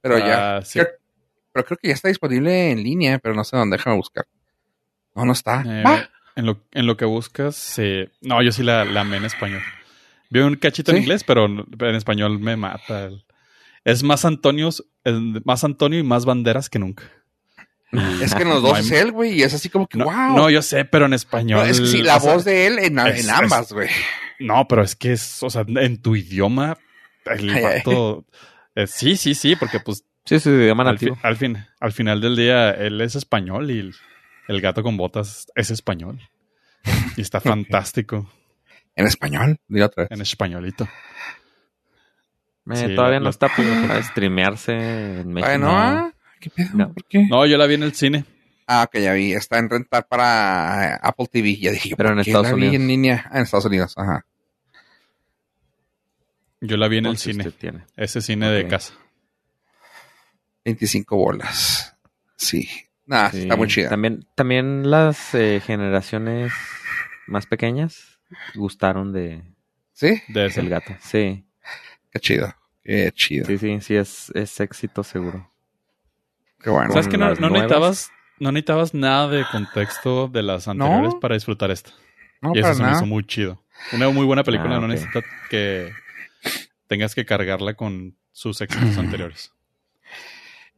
Pero ya. Ah, sí. Creo- pero creo que ya está disponible en línea, pero no sé dónde, déjame buscar. No, no está. Eh, en, lo, en lo que buscas, eh, no, yo sí la, la amé en español. Vi un cachito en inglés, pero en en español me mata. el- Es más Antonios, más Antonio y más banderas que nunca. [laughs] Es que en los No dos hay- es él, güey, y es así como que, No, wow. no, yo sé, pero en español. No, es que sí, la sea, voz de él en, es- en ambas, güey. No, pero es que es, o sea, en tu idioma, el vato. eh, sí, sí, sí, porque pues Sí, su idioma al, fi- al fin, al final del día él es español y el, el gato con botas es español. Y está [laughs] fantástico En español, dile otra vez. en españolito. Sí, todavía la- no está para streamearse en México. Ay, no, ah, ¿qué pedo? No. ¿Por qué? No, yo la vi en el cine. Ah, ok, ya vi. Está en rentar para eh, Apple TV. Ya dije, Pero ¿por en Estados la vi Unidos. en línea? Ah, en Estados Unidos, ajá. Yo la vi en el cine. tiene. Ese cine de casa. 25 bolas. Sí. Nah, Sí. está muy chida. También, también las eh, generaciones más pequeñas gustaron de ¿Sí? De ese. El Gato. Sí, Qué chido. Qué chido. sí, sí, sí, es, es éxito seguro. Qué bueno. ¿Sabes que no, necesitabas, no necesitabas nada de contexto de las anteriores No. para disfrutar esta? No, y eso para se me hizo muy chido. Una muy buena película, Ah, no necesita que tengas que cargarla con sus éxitos anteriores.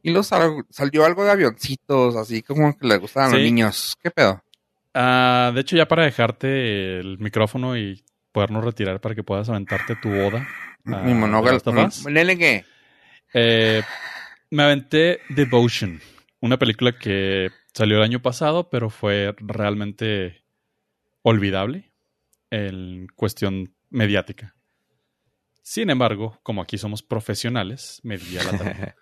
Y luego sal- salió algo de avioncitos, así como que le gustaban a los Sí. niños. ¿Qué pedo? Ah, de hecho, ya para dejarte el micrófono y podernos retirar para que puedas aventarte tu boda. Ah, Mi ¿qué? Eh, me aventé Devotion, una película que salió el año pasado, pero fue realmente olvidable en cuestión mediática. Sin embargo, como aquí somos profesionales, me di a la tarea.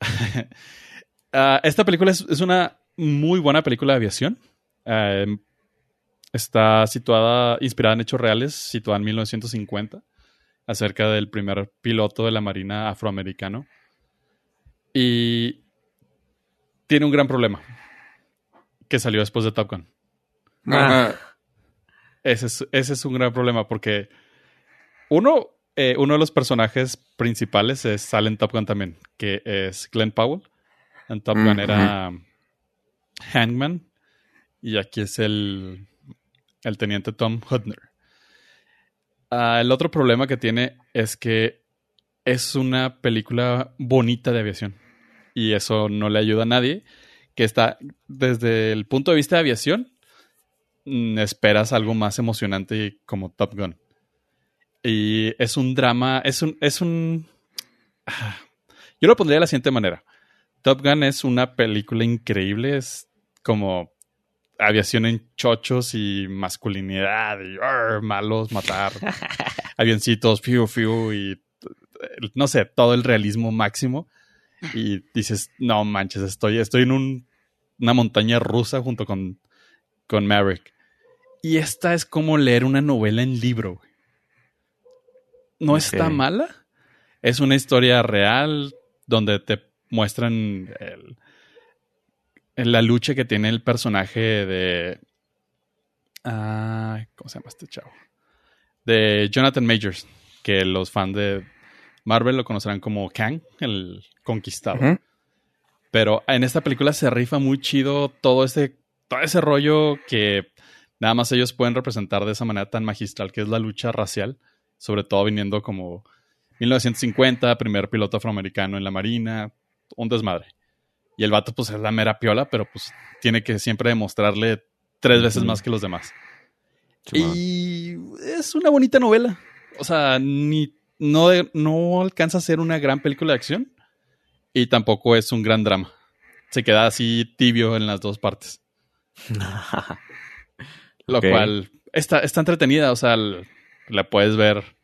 [laughs] [laughs] Ah, esta película es, es una muy buena película de aviación. Ah, está situada, inspirada en hechos reales, situada en 1950 acerca del primer piloto de la Marina afroamericano. Y tiene un gran problema que salió después de Top Gun. Ah. Ese es, ese es un gran problema porque uno, eh, uno de los personajes principales es, sale en Top Gun también, que es Glenn Powell. En Top Gun Ujú. era Hangman y aquí es el, el teniente Tom Hudner. Ah, el otro problema que tiene es que es una película bonita de aviación. Y eso no le ayuda a nadie que está desde el punto de vista de aviación mm, esperas algo más emocionante como Top Gun. Y es un drama es un es un ah, yo lo pondría de la siguiente manera. Top Gun es una película increíble es como aviación en chochos y masculinidad y malos matar [laughs] avioncitos fiu fiu y no sé todo el realismo máximo y dices no manches estoy estoy en un- una montaña rusa junto con con Maverick y esta es como leer una novela en libro güey. no está mala es una historia real donde te muestran el- el- la lucha que tiene el personaje de ah, ¿cómo se llama este chavo? de Jonathan Majors que los fans de Marvel lo conocerán como Kang el conquistador pero en esta película se rifa muy chido todo ese, todo ese rollo que nada más ellos pueden representar de esa manera tan magistral que es la lucha racial, sobre todo viniendo como 1950, primer piloto afroamericano en la marina, un desmadre. Y el vato pues es la mera piola, pero pues tiene que siempre demostrarle tres veces más que los demás. Y es una bonita novela. O sea, ni, no, no alcanza a ser una gran película de acción y tampoco es un gran drama. Se queda así tibio en las dos partes. [laughs] Lo cual está, está entretenida. O sea, la puedes ver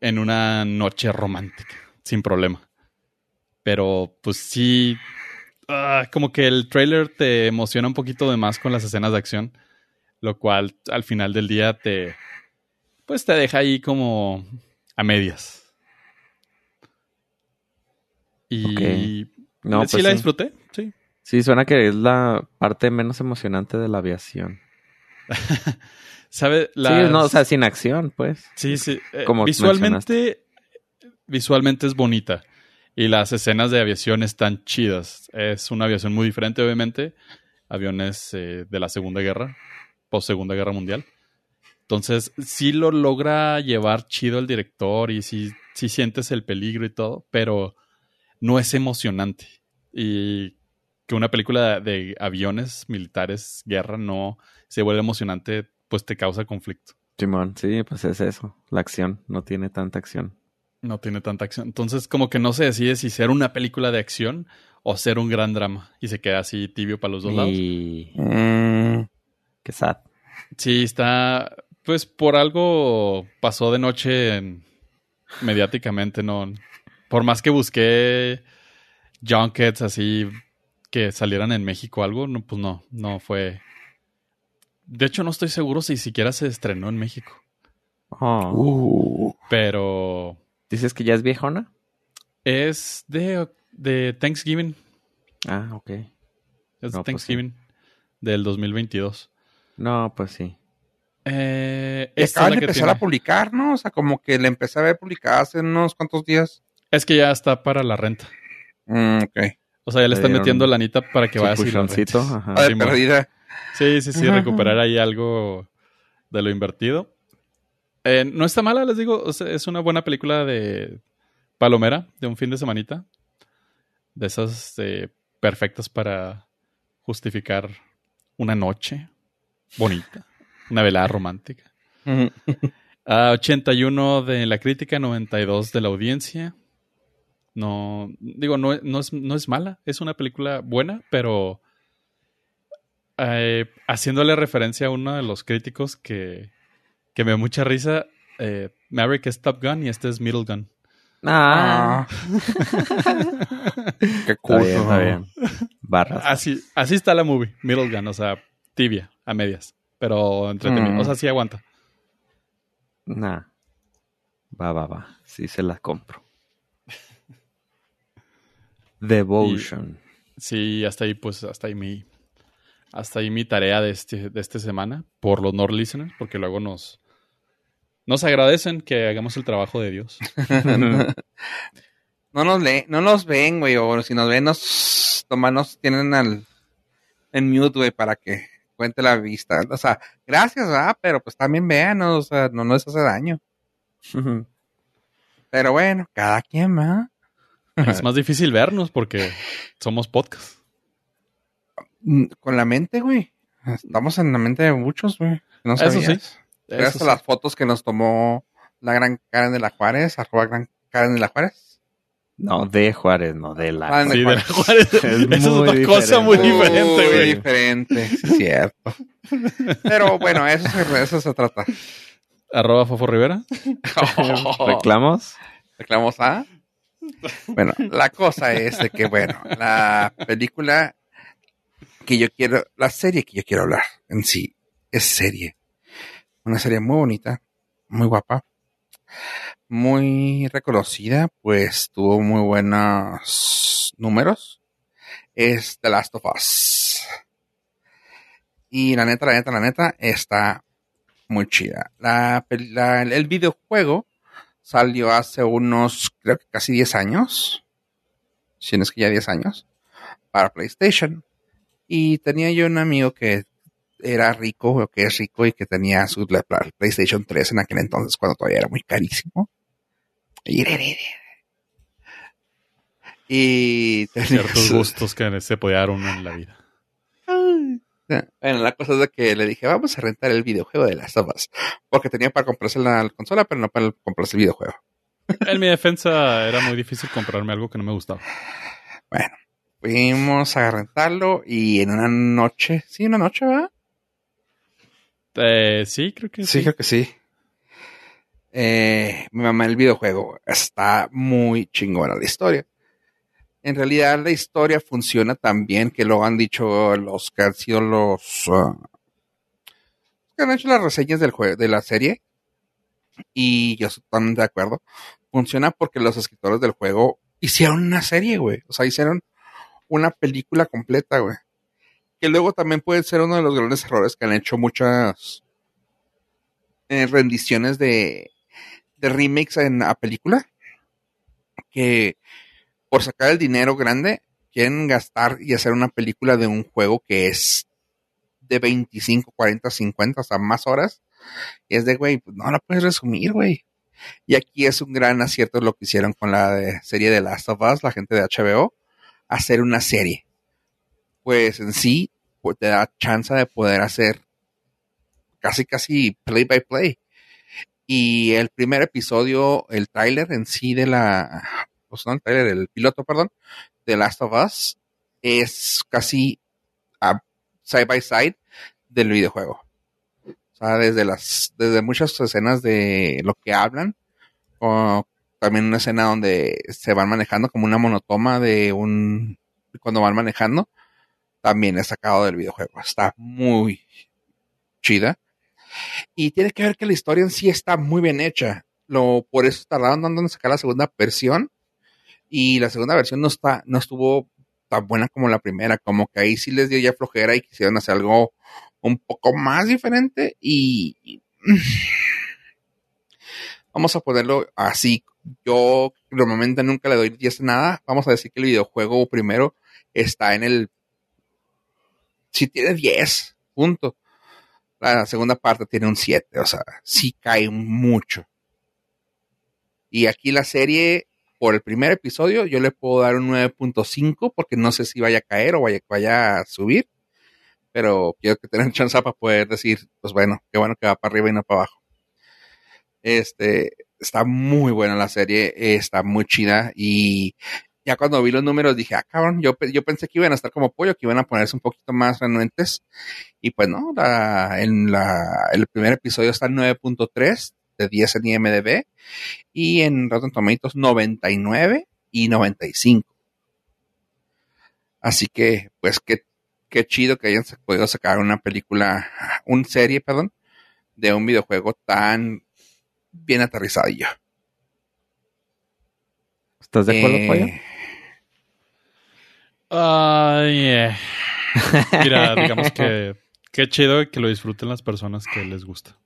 en una noche romántica, sin problema. Pero pues sí, ah, como que el trailer te emociona un poquito de más con las escenas de acción lo cual al final del día te pues te deja ahí como a medias. Y No, sí pues la sí. disfruté, sí. Sí, suena que es la parte menos emocionante de la aviación. [laughs] ¿Sabe? Sí, no, o sea, sin acción, pues. Sí, sí. eh, Como visualmente, visualmente es bonita. Y las escenas de aviación están chidas. Es una aviación muy diferente, obviamente. Aviones eh, de la Segunda Guerra, post Segunda Guerra Mundial. Entonces, sí lo logra llevar chido el director y sí, sí sientes el peligro y todo, pero no es emocionante. Y que una película de aviones militares, guerra, no se vuelve emocionante, pues te causa conflicto. Simón, sí, pues es eso. La acción no tiene tanta acción. No tiene tanta acción. Entonces, como que no se decide si ser una película de acción o ser un gran drama. Y se queda así tibio para los dos lados. Mm, qué sad. Sí, está. Pues por algo pasó de noche en- mediáticamente, ¿no? Por más que busqué junkets así que salieran en México o algo, no, pues no, no fue. De hecho, no estoy seguro si siquiera se estrenó en México. Oh. uh, Pero ¿Dices que ya es viejona? es de, de Thanksgiving. Ah, ok. Es No, de pues Thanksgiving del 2022. No, pues sí. Eh, y esta es acaban la de que empezar tiene- a publicar, ¿no? O sea, como que la empecé a ver publicada hace unos cuantos días. Es que ya está para la renta. Mm, ok. O sea, ya le están metiendo lanita para que la puchoncito, rentes. [laughs] ajá. Ah, de Sí, perdida. Sí, sí, sí, Ajá. recuperar ahí algo de lo invertido. Eh, no está mala, les digo. o sea, es una buena película de Palomera, de un fin de semanita. De esas eh, perfectas para justificar una noche bonita. Una velada romántica. Ah, 81 de la crítica, 92 de la audiencia. No, digo, no, no, es, no es mala. Es una película buena, pero eh, haciéndole referencia a uno de los críticos que, que me da mucha risa, eh, Maverick es Top Gun y este es Middle Gun. Ah. Qué está cool. bien, está bien. [laughs] Barras. Así, así está la movie, Middle Gun, o sea, tibia, a medias, pero entretenido. Mm. O sea, sí aguanta. Nah. Va, va, va. Sí se la compro. [laughs] Devotion. Sí, hasta ahí, pues, hasta ahí mi, hasta ahí mi tarea de este, de esta semana por los Nord Listeners, porque luego nos, nos agradecen que hagamos el trabajo de Dios. [laughs] No nos leen, no nos ven, güey, o si nos ven, nos, nomás nos tienen al, en mute, güey, para que cuente la vista. O sea, gracias, ¿verdad? Pero pues también vean, o sea, no nos hace daño. [laughs] Pero bueno, cada quien, ¿verdad? Es más difícil vernos porque somos podcast. Mm, Con la mente, güey. Estamos en la mente de muchos, güey. No Eso sabías. sí. Gracias Eso a las fotos que nos tomó la gran Karen de la Juárez, arroba gran Karen de la Juárez. No, de Juárez, no de la. Ah, Sí, de la Juárez. Es [laughs] Esa es muy otra cosa muy diferente. diferente, Muy güey. diferente, sí, es cierto. [laughs] Pero bueno, eso se, de eso se trata. Arroba Fofo Rivera. [laughs] ¿Reclamos? Reclamos a. Bueno, la cosa es de que, bueno, la película que yo quiero, la serie que yo quiero hablar en sí es serie. Una serie muy bonita, muy guapa, muy reconocida, pues tuvo muy buenos números. Es The Last of Us. Y la neta, la neta, la neta, está muy chida. La, el videojuego salió hace unos, creo que casi 10 años. Si no es que ya 10 años. Para PlayStation. Y tenía yo un amigo que era rico, o que es rico, y que tenía su la- la PlayStation 3 en aquel entonces, cuando todavía era muy carísimo. Y, y tenía Ciertos su- gustos que se podía dar uno en la vida. Bueno, la cosa es de que le dije, vamos a rentar el videojuego de las Us", Porque tenía para comprarse la consola, pero no para comprarse el videojuego. En mi defensa era muy difícil comprarme algo que no me gustaba. Bueno, fuimos a rentarlo y en una noche, sí, una noche, ¿verdad? Eh, sí, creo que sí. creo que sí. Eh, mi mamá el videojuego está muy chingona la historia. En realidad la historia funciona tan bien que lo han dicho los que han sido los ah, que han hecho las reseñas del juego de la serie y yo estoy totalmente de acuerdo. Funciona porque los escritores del juego hicieron una serie, güey. O sea, hicieron una película completa, güey. Que luego también puede ser uno de los grandes errores que han hecho muchas eh, rendiciones de, de remakes en la película. Que por sacar el dinero grande quieren gastar y hacer una película de un juego que es de 25, 40, 50, o sea, más horas. Y es de, güey, pues no la puedes resumir, güey. Y aquí es un gran acierto lo que hicieron con la serie de Last of Us, la gente de HBO, hacer una serie. Pues en sí, pues, te da chance de poder hacer casi, casi play by play. Y el primer episodio, el tráiler en sí de la, pues no el tráiler, el piloto, perdón, de Last of Us, es casi a side by side del videojuego. O sea, desde las, desde muchas escenas de lo que hablan, o también una escena donde se van manejando como una monotoma de un, cuando van manejando, también es sacado del videojuego. Está muy chida. Y tiene que ver que la historia en sí está muy bien hecha. Lo, por eso tardaron dando sacar la segunda versión. Y la segunda versión no está, no estuvo tan buena como la primera. Como que ahí sí les dio ya flojera y quisieron hacer algo un poco más diferente. Y [sighs] vamos a ponerlo así. Yo normalmente nunca le doy 10 nada. Vamos a decir que el videojuego primero está en el. Si tiene 10, punto. La segunda parte tiene un 7, o sea, sí cae mucho. Y aquí la serie, por el primer episodio, yo le puedo dar un 9.5 porque no sé si vaya a caer o vaya, vaya a subir. Pero quiero que tengan chance para poder decir, pues bueno, qué bueno que va para arriba y no para abajo. Este, está muy buena la serie, está muy chida y ya cuando vi los números dije, ah, cabrón, yo, yo pensé que iban a estar como pollo, que iban a ponerse un poquito más renuentes. Y pues no, la, en la, el primer episodio está en 9.3 de 10 en IMDB y en Rotten Tomatoes 99 y 95. Así que, pues qué, qué chido que hayan podido sacar una película, una serie, perdón, de un videojuego tan bien aterrizadillo. ¿Estás de acuerdo, Eh, pollo? Ay, eh. [laughs] Mira, digamos que qué chido que lo disfruten las personas que les gusta.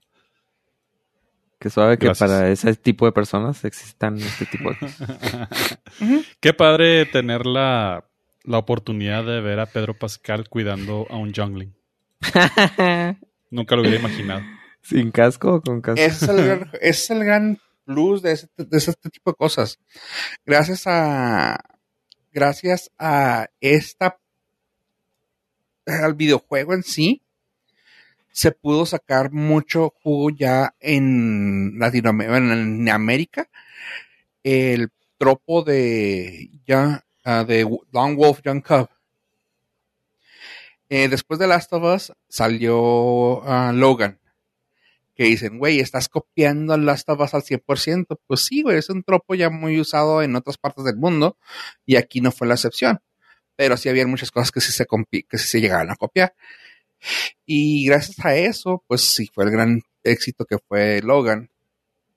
Que suave que para ese tipo de personas existan este tipo de cosas. [laughs] Qué padre tener la, la oportunidad de ver a Pedro Pascal cuidando a un jungling. [laughs] Nunca lo hubiera imaginado. ¿Sin casco o con casco? Ese es el, gran- ese es el gran plus de, ese, de ese tipo de cosas. Gracias a gracias a esta al videojuego en sí se pudo sacar mucho jugo ya en Latinoamérica, en América. El tropo de ya ah, de Long Wolf Young Cub. Eh, después de Last of Us salió ah, Logan que dicen, güey, estás copiando of Us al 100%. Pues sí, güey, es un tropo ya muy usado en otras partes del mundo y aquí no fue la excepción. Pero sí había muchas cosas que sí se, que sí llegaban a copiar. Y gracias a eso, pues sí fue el gran éxito que fue Logan.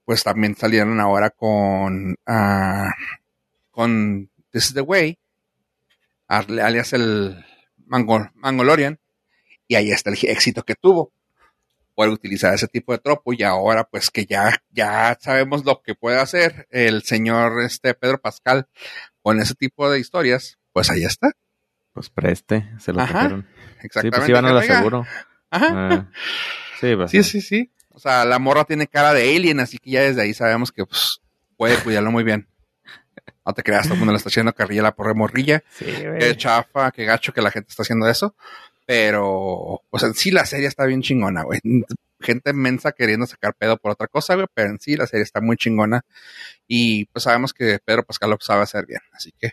Pues también salieron ahora con, ah, con This is the Way, al- alias el Mango- Mangolorian, y ahí está el éxito que tuvo por utilizar ese tipo de tropo y ahora pues que ya, ya sabemos lo que puede hacer el señor este Pedro Pascal con ese tipo de historias, pues ahí está. Pues preste, se lo Ajá, trajeron. Sí, Exactamente. pues iban a la seguro. Ajá. Ah, sí, pues, Sí, sí, sí. O sea, la morra tiene cara de alien, así que ya desde ahí sabemos que pues, puede cuidarlo muy bien. No te creas, todo el mundo le está haciendo carrilla la porra morrilla. Sí, güey. Qué chafa, qué gacho que la gente está haciendo eso. Pero, o sea, en sí la serie está bien chingona, güey. Gente mensa queriendo sacar pedo por otra cosa, güey, pero en sí la serie está muy chingona. Y pues sabemos que Pedro Pascal lo sabe hacer bien, así que.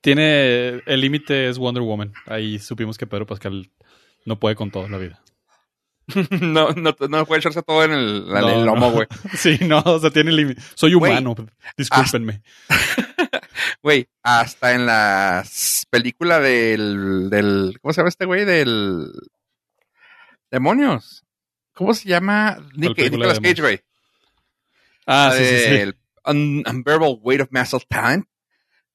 Tiene. El límite es Wonder Woman. Ahí supimos que Pedro Pascal no puede con todo en la vida. [laughs] no, no, no puede echarse todo en el, en No, el lomo, no. güey. [laughs] Sí, no, o sea, tiene límite. Soy humano, discúlpenme. Güey, hasta en la película del, del. ¿Cómo se llama este güey? Del. Demonios. ¿Cómo se llama? Nick, Nicolas Cage, güey. Ah, sí, sí, sí. del Un- Unbearable Weight of Massive Talent.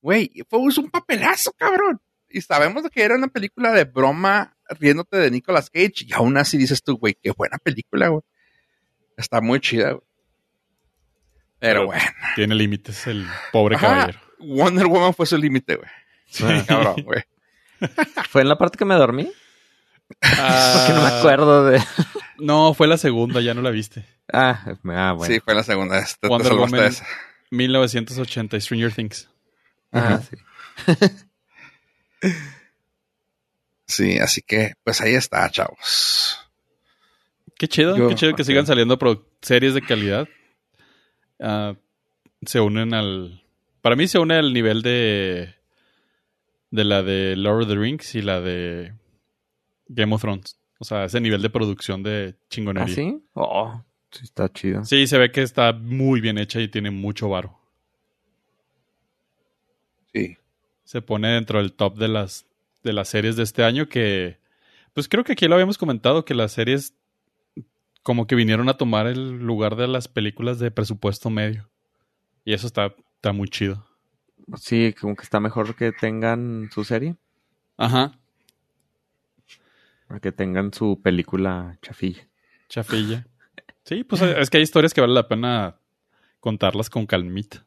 Güey, fue un papelazo, cabrón. Y sabemos que era una película de broma riéndote de Nicolas Cage. Y aún así dices tú, güey, qué buena película, güey. Está muy chida, güey. Pero Pero- bueno. Tiene límites el pobre Ajá. caballero. Wonder Woman fue su límite, güey. Sí, Ah. cabrón, güey. [laughs] ¿Fue en la parte que me dormí? Ah, Porque no me acuerdo de... [laughs] No, fue la segunda, ya no la viste. Ah, ah bueno. Sí, fue la segunda. Este, te Wonder Woman. esa. 1980, Stranger Things. Ah, Ajá. sí. [laughs] Sí, así que, pues ahí está, chavos. Qué chido, Yo- qué chido que sigan saliendo series de calidad. Ah, se unen al. Para mí se une al nivel de. De la de Lord of the Rings y la de Game of Thrones. O sea, ese nivel de producción de ¿Ah, chingonería. sí? Oh, sí, está chido. Sí, se ve que está muy bien hecha y tiene mucho varo. Sí. Se pone dentro del top de las, de las series de este año que, pues creo que aquí lo habíamos comentado, que las series como que vinieron a tomar el lugar de las películas de presupuesto medio. Y eso está, está muy chido. Sí, como que está mejor que tengan su serie, Ajá, que tengan su película chafilla. chafilla. [laughs] Sí, pues es que hay historias que vale la pena contarlas con calmita.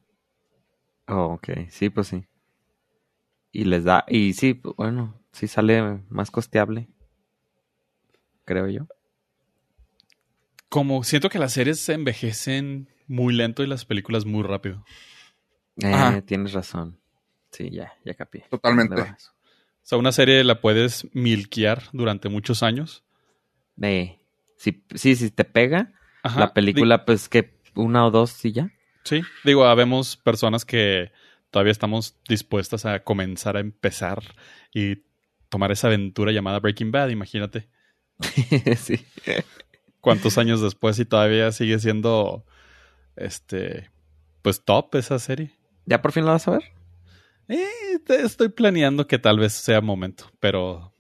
Oh, ok, sí, pues sí. Y les da, y sí, bueno, sí sale más costeable, creo yo. Como siento que las series se envejecen muy lento y las películas muy rápido. Eh, tienes razón. Sí, ya, ya capí. Totalmente. O sea, una serie la puedes milquear durante muchos años. Eh, sí, sí, si te pega, Ajá. la película, pues que una o dos y ya. Sí, digo, habemos personas que todavía estamos dispuestas a comenzar a empezar y tomar esa aventura llamada Breaking Bad, imagínate. [laughs] sí. Cuántos años después y todavía sigue siendo este pues top esa serie. ¿Ya por fin la vas a ver? Eh, estoy planeando que tal vez sea momento, pero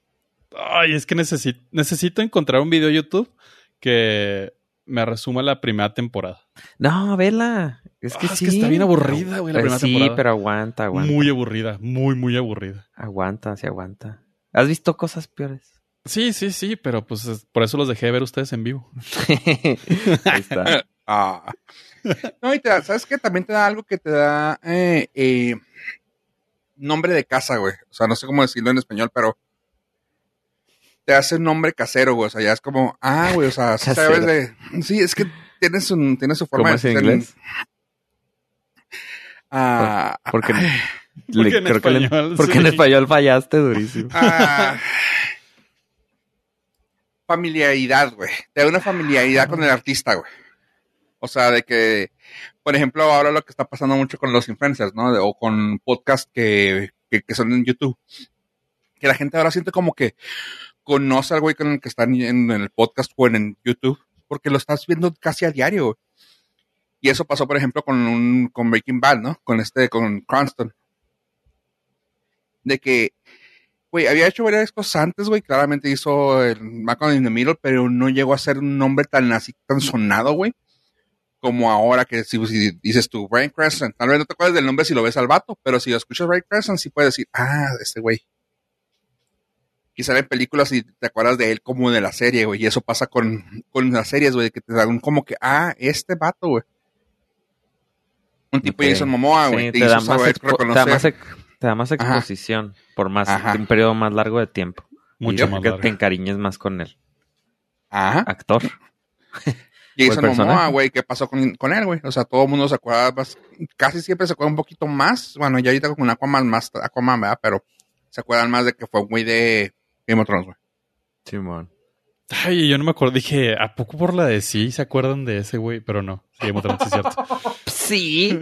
ay, es que necesito necesito encontrar un video de YouTube que me resuma la primera temporada. No, vela. Es que Ah, es sí. que está bien aburrida, güey, la Eh, primera sí, temporada. pero aguanta, aguanta. Muy aburrida, muy muy aburrida. Aguanta, sí aguanta. ¿Has visto cosas peores? Sí, sí, sí, pero pues es- por eso los dejé de ver ustedes en vivo. [laughs] Ahí está. [laughs] Ah. No, y te da- ¿sabes qué? También te da algo que te da eh, eh, nombre de casa, güey. O sea, no sé cómo decirlo en español, pero te hace un nombre casero, güey. O sea, ya es como, ah, güey, o sea, sabes de... Sí, es que tiene su, tiene su forma ¿Cómo es en ser- inglés? Ah, Porque, ay, le- Porque en creo que le- español, porque sí. en español fallaste durísimo. ah, familiaridad, güey. Te da una familiaridad con el artista, güey. O sea, de que, por ejemplo, ahora lo que está pasando mucho con los influencers, ¿no? O con podcasts que, que, son en YouTube. Que la gente ahora siente como que conoce al güey con el que están en, el podcast o en, en YouTube, porque lo estás viendo casi a diario. Y eso pasó, por ejemplo, con un con Breaking Bad, ¿no? Con este, con Cranston. De que, güey, había hecho varias cosas antes, güey. Claramente hizo el Malcolm in the Middle, pero no llegó a ser un nombre tan así, tan sonado, güey. Como ahora que si, si dices tú, Brian Cranston, tal vez no te acuerdas del nombre si lo ves al vato, pero si escuchas Brian Cranston, sí puedes decir, ah, este güey. Quizá en películas y te acuerdas de él como de la serie, güey. Y eso pasa con, con las series, güey, que te dan como que, ah, este vato, güey. Un tipo Ok. Jason Momoa, Sí, güey. te, te, hizo saber te da reconocer. más ex- te da más Ajá. exposición por más Ajá. un periodo más largo de tiempo. Mucho y más que largo. te encariñes más con el Ajá. actor. [laughs] Jason. Momoa, güey, ¿qué pasó con, con él, güey? O sea, todo el mundo se acuerda, más- casi siempre se acuerda un poquito más. Bueno, ya ahorita con Aquaman más, Aquaman, ¿verdad? Pero se acuerdan más de que fue güey de Game of Thrones, güey. Simón. Ay, yo no me acuerdo. Dije, ¿a poco por la de sí se acuerdan de ese güey? Pero no. Sí, Game of Thrones, sí es cierto. [laughs] Sí.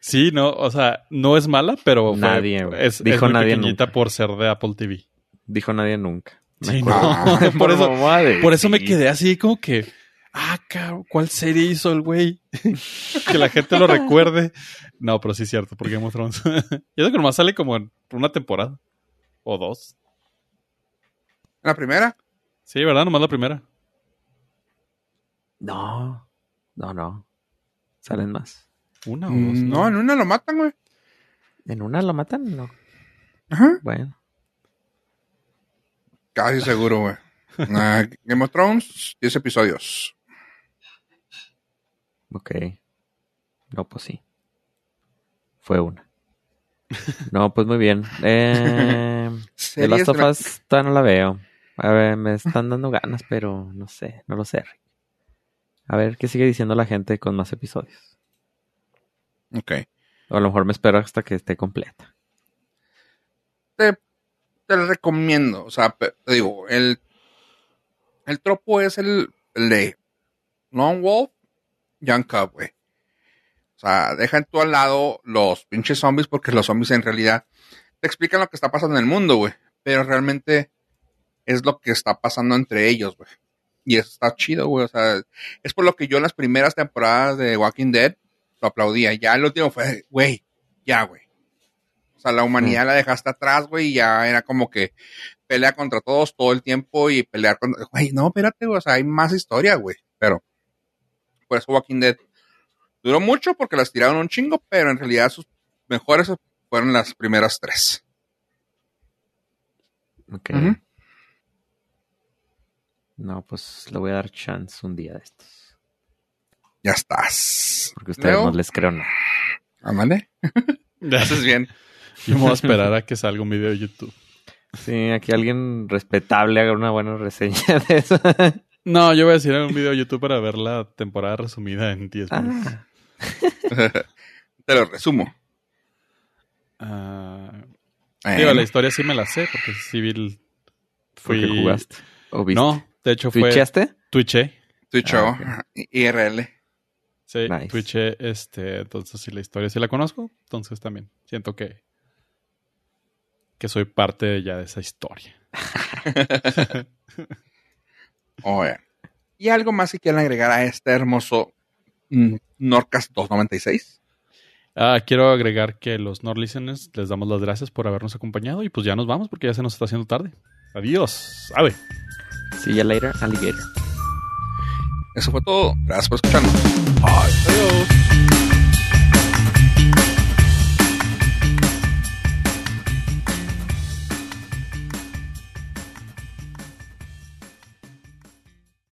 Sí, no, o sea, no es mala, pero fue- Nadie, güey. es, Dijo es muy nadie nunca. por ser de Apple TV. Dijo nadie nunca. Sí, no. [laughs] por [laughs] eso, por eso me quedé así como que, ah, cabrón, ¿cuál serie hizo el güey? [laughs] que la gente lo recuerde. No, pero sí es cierto, por Game of Thrones. [laughs] y eso que nomás sale como en una temporada. O dos. La primera, Sí, ¿verdad? Nomás la primera. No. No, no. Salen más. Una o dos. mm, no, en una lo matan, güey. ¿En una lo matan? No. Ajá. Bueno. Casi seguro, güey. [laughs] Ah, Game of Thrones, 10 episodios. Ok. No, pues sí. Fue una. [laughs] No, pues muy bien. Eh, de la- Us todavía no la veo. A ver, me están dando ganas, pero no sé, no lo sé. Rick. A ver qué sigue diciendo la gente con más episodios. Ok. O a lo mejor me espero hasta que esté completa. Te, te recomiendo. O sea, te digo, el, El tropo es el, el de Lone Wolf, Young Cub, güey. O sea, dejan tú al lado los pinches zombies porque los zombies en realidad te explican lo que está pasando en el mundo, güey. Pero realmente es lo que está pasando entre ellos, güey. Y eso está chido, güey. O sea, es por lo que yo en las primeras temporadas de Walking Dead lo aplaudía. Ya el último fue, güey, ya, güey. O sea, la humanidad la dejaste atrás, güey, y ya era como que pelea contra todos todo el tiempo y pelear con... Güey, no, espérate, güey. O sea, hay más historia, güey. Pero, por eso Walking Dead duró mucho porque las tiraron un chingo, pero en realidad sus mejores fueron las primeras tres. Ok. No, pues le voy a dar chance un día de estos. Ya estás. Porque ustedes Leo, no les creo nada. ándale. [laughs] Haces bien. Yo me voy a esperar a que salga un video de YouTube. Sí, aquí alguien respetable haga una buena reseña de eso. No, yo voy a decir un video de YouTube para ver la temporada resumida en 10 minutos. Ah, [laughs] Te lo resumo. Ah, digo, la historia sí me la sé porque civil fui... porque jugaste. ¿O viste? No, de hecho fue... ¿Twitchaste? Twitché. Twitch Ah, IRL. Sí, Nice. Twitché, este, entonces sí la historia sí la conozco, entonces también siento que que soy parte ya de esa historia. [laughs] [laughs] Oye. ¿Y algo más que quieran agregar a este hermoso mm, Norcas 296? Ah, quiero agregar que los Nord listeners les damos las gracias por habernos acompañado y pues ya nos vamos porque ya se nos está haciendo tarde. Adiós. Ave. See you later, alligator. Eso fue todo. Gracias por escucharnos. Adiós.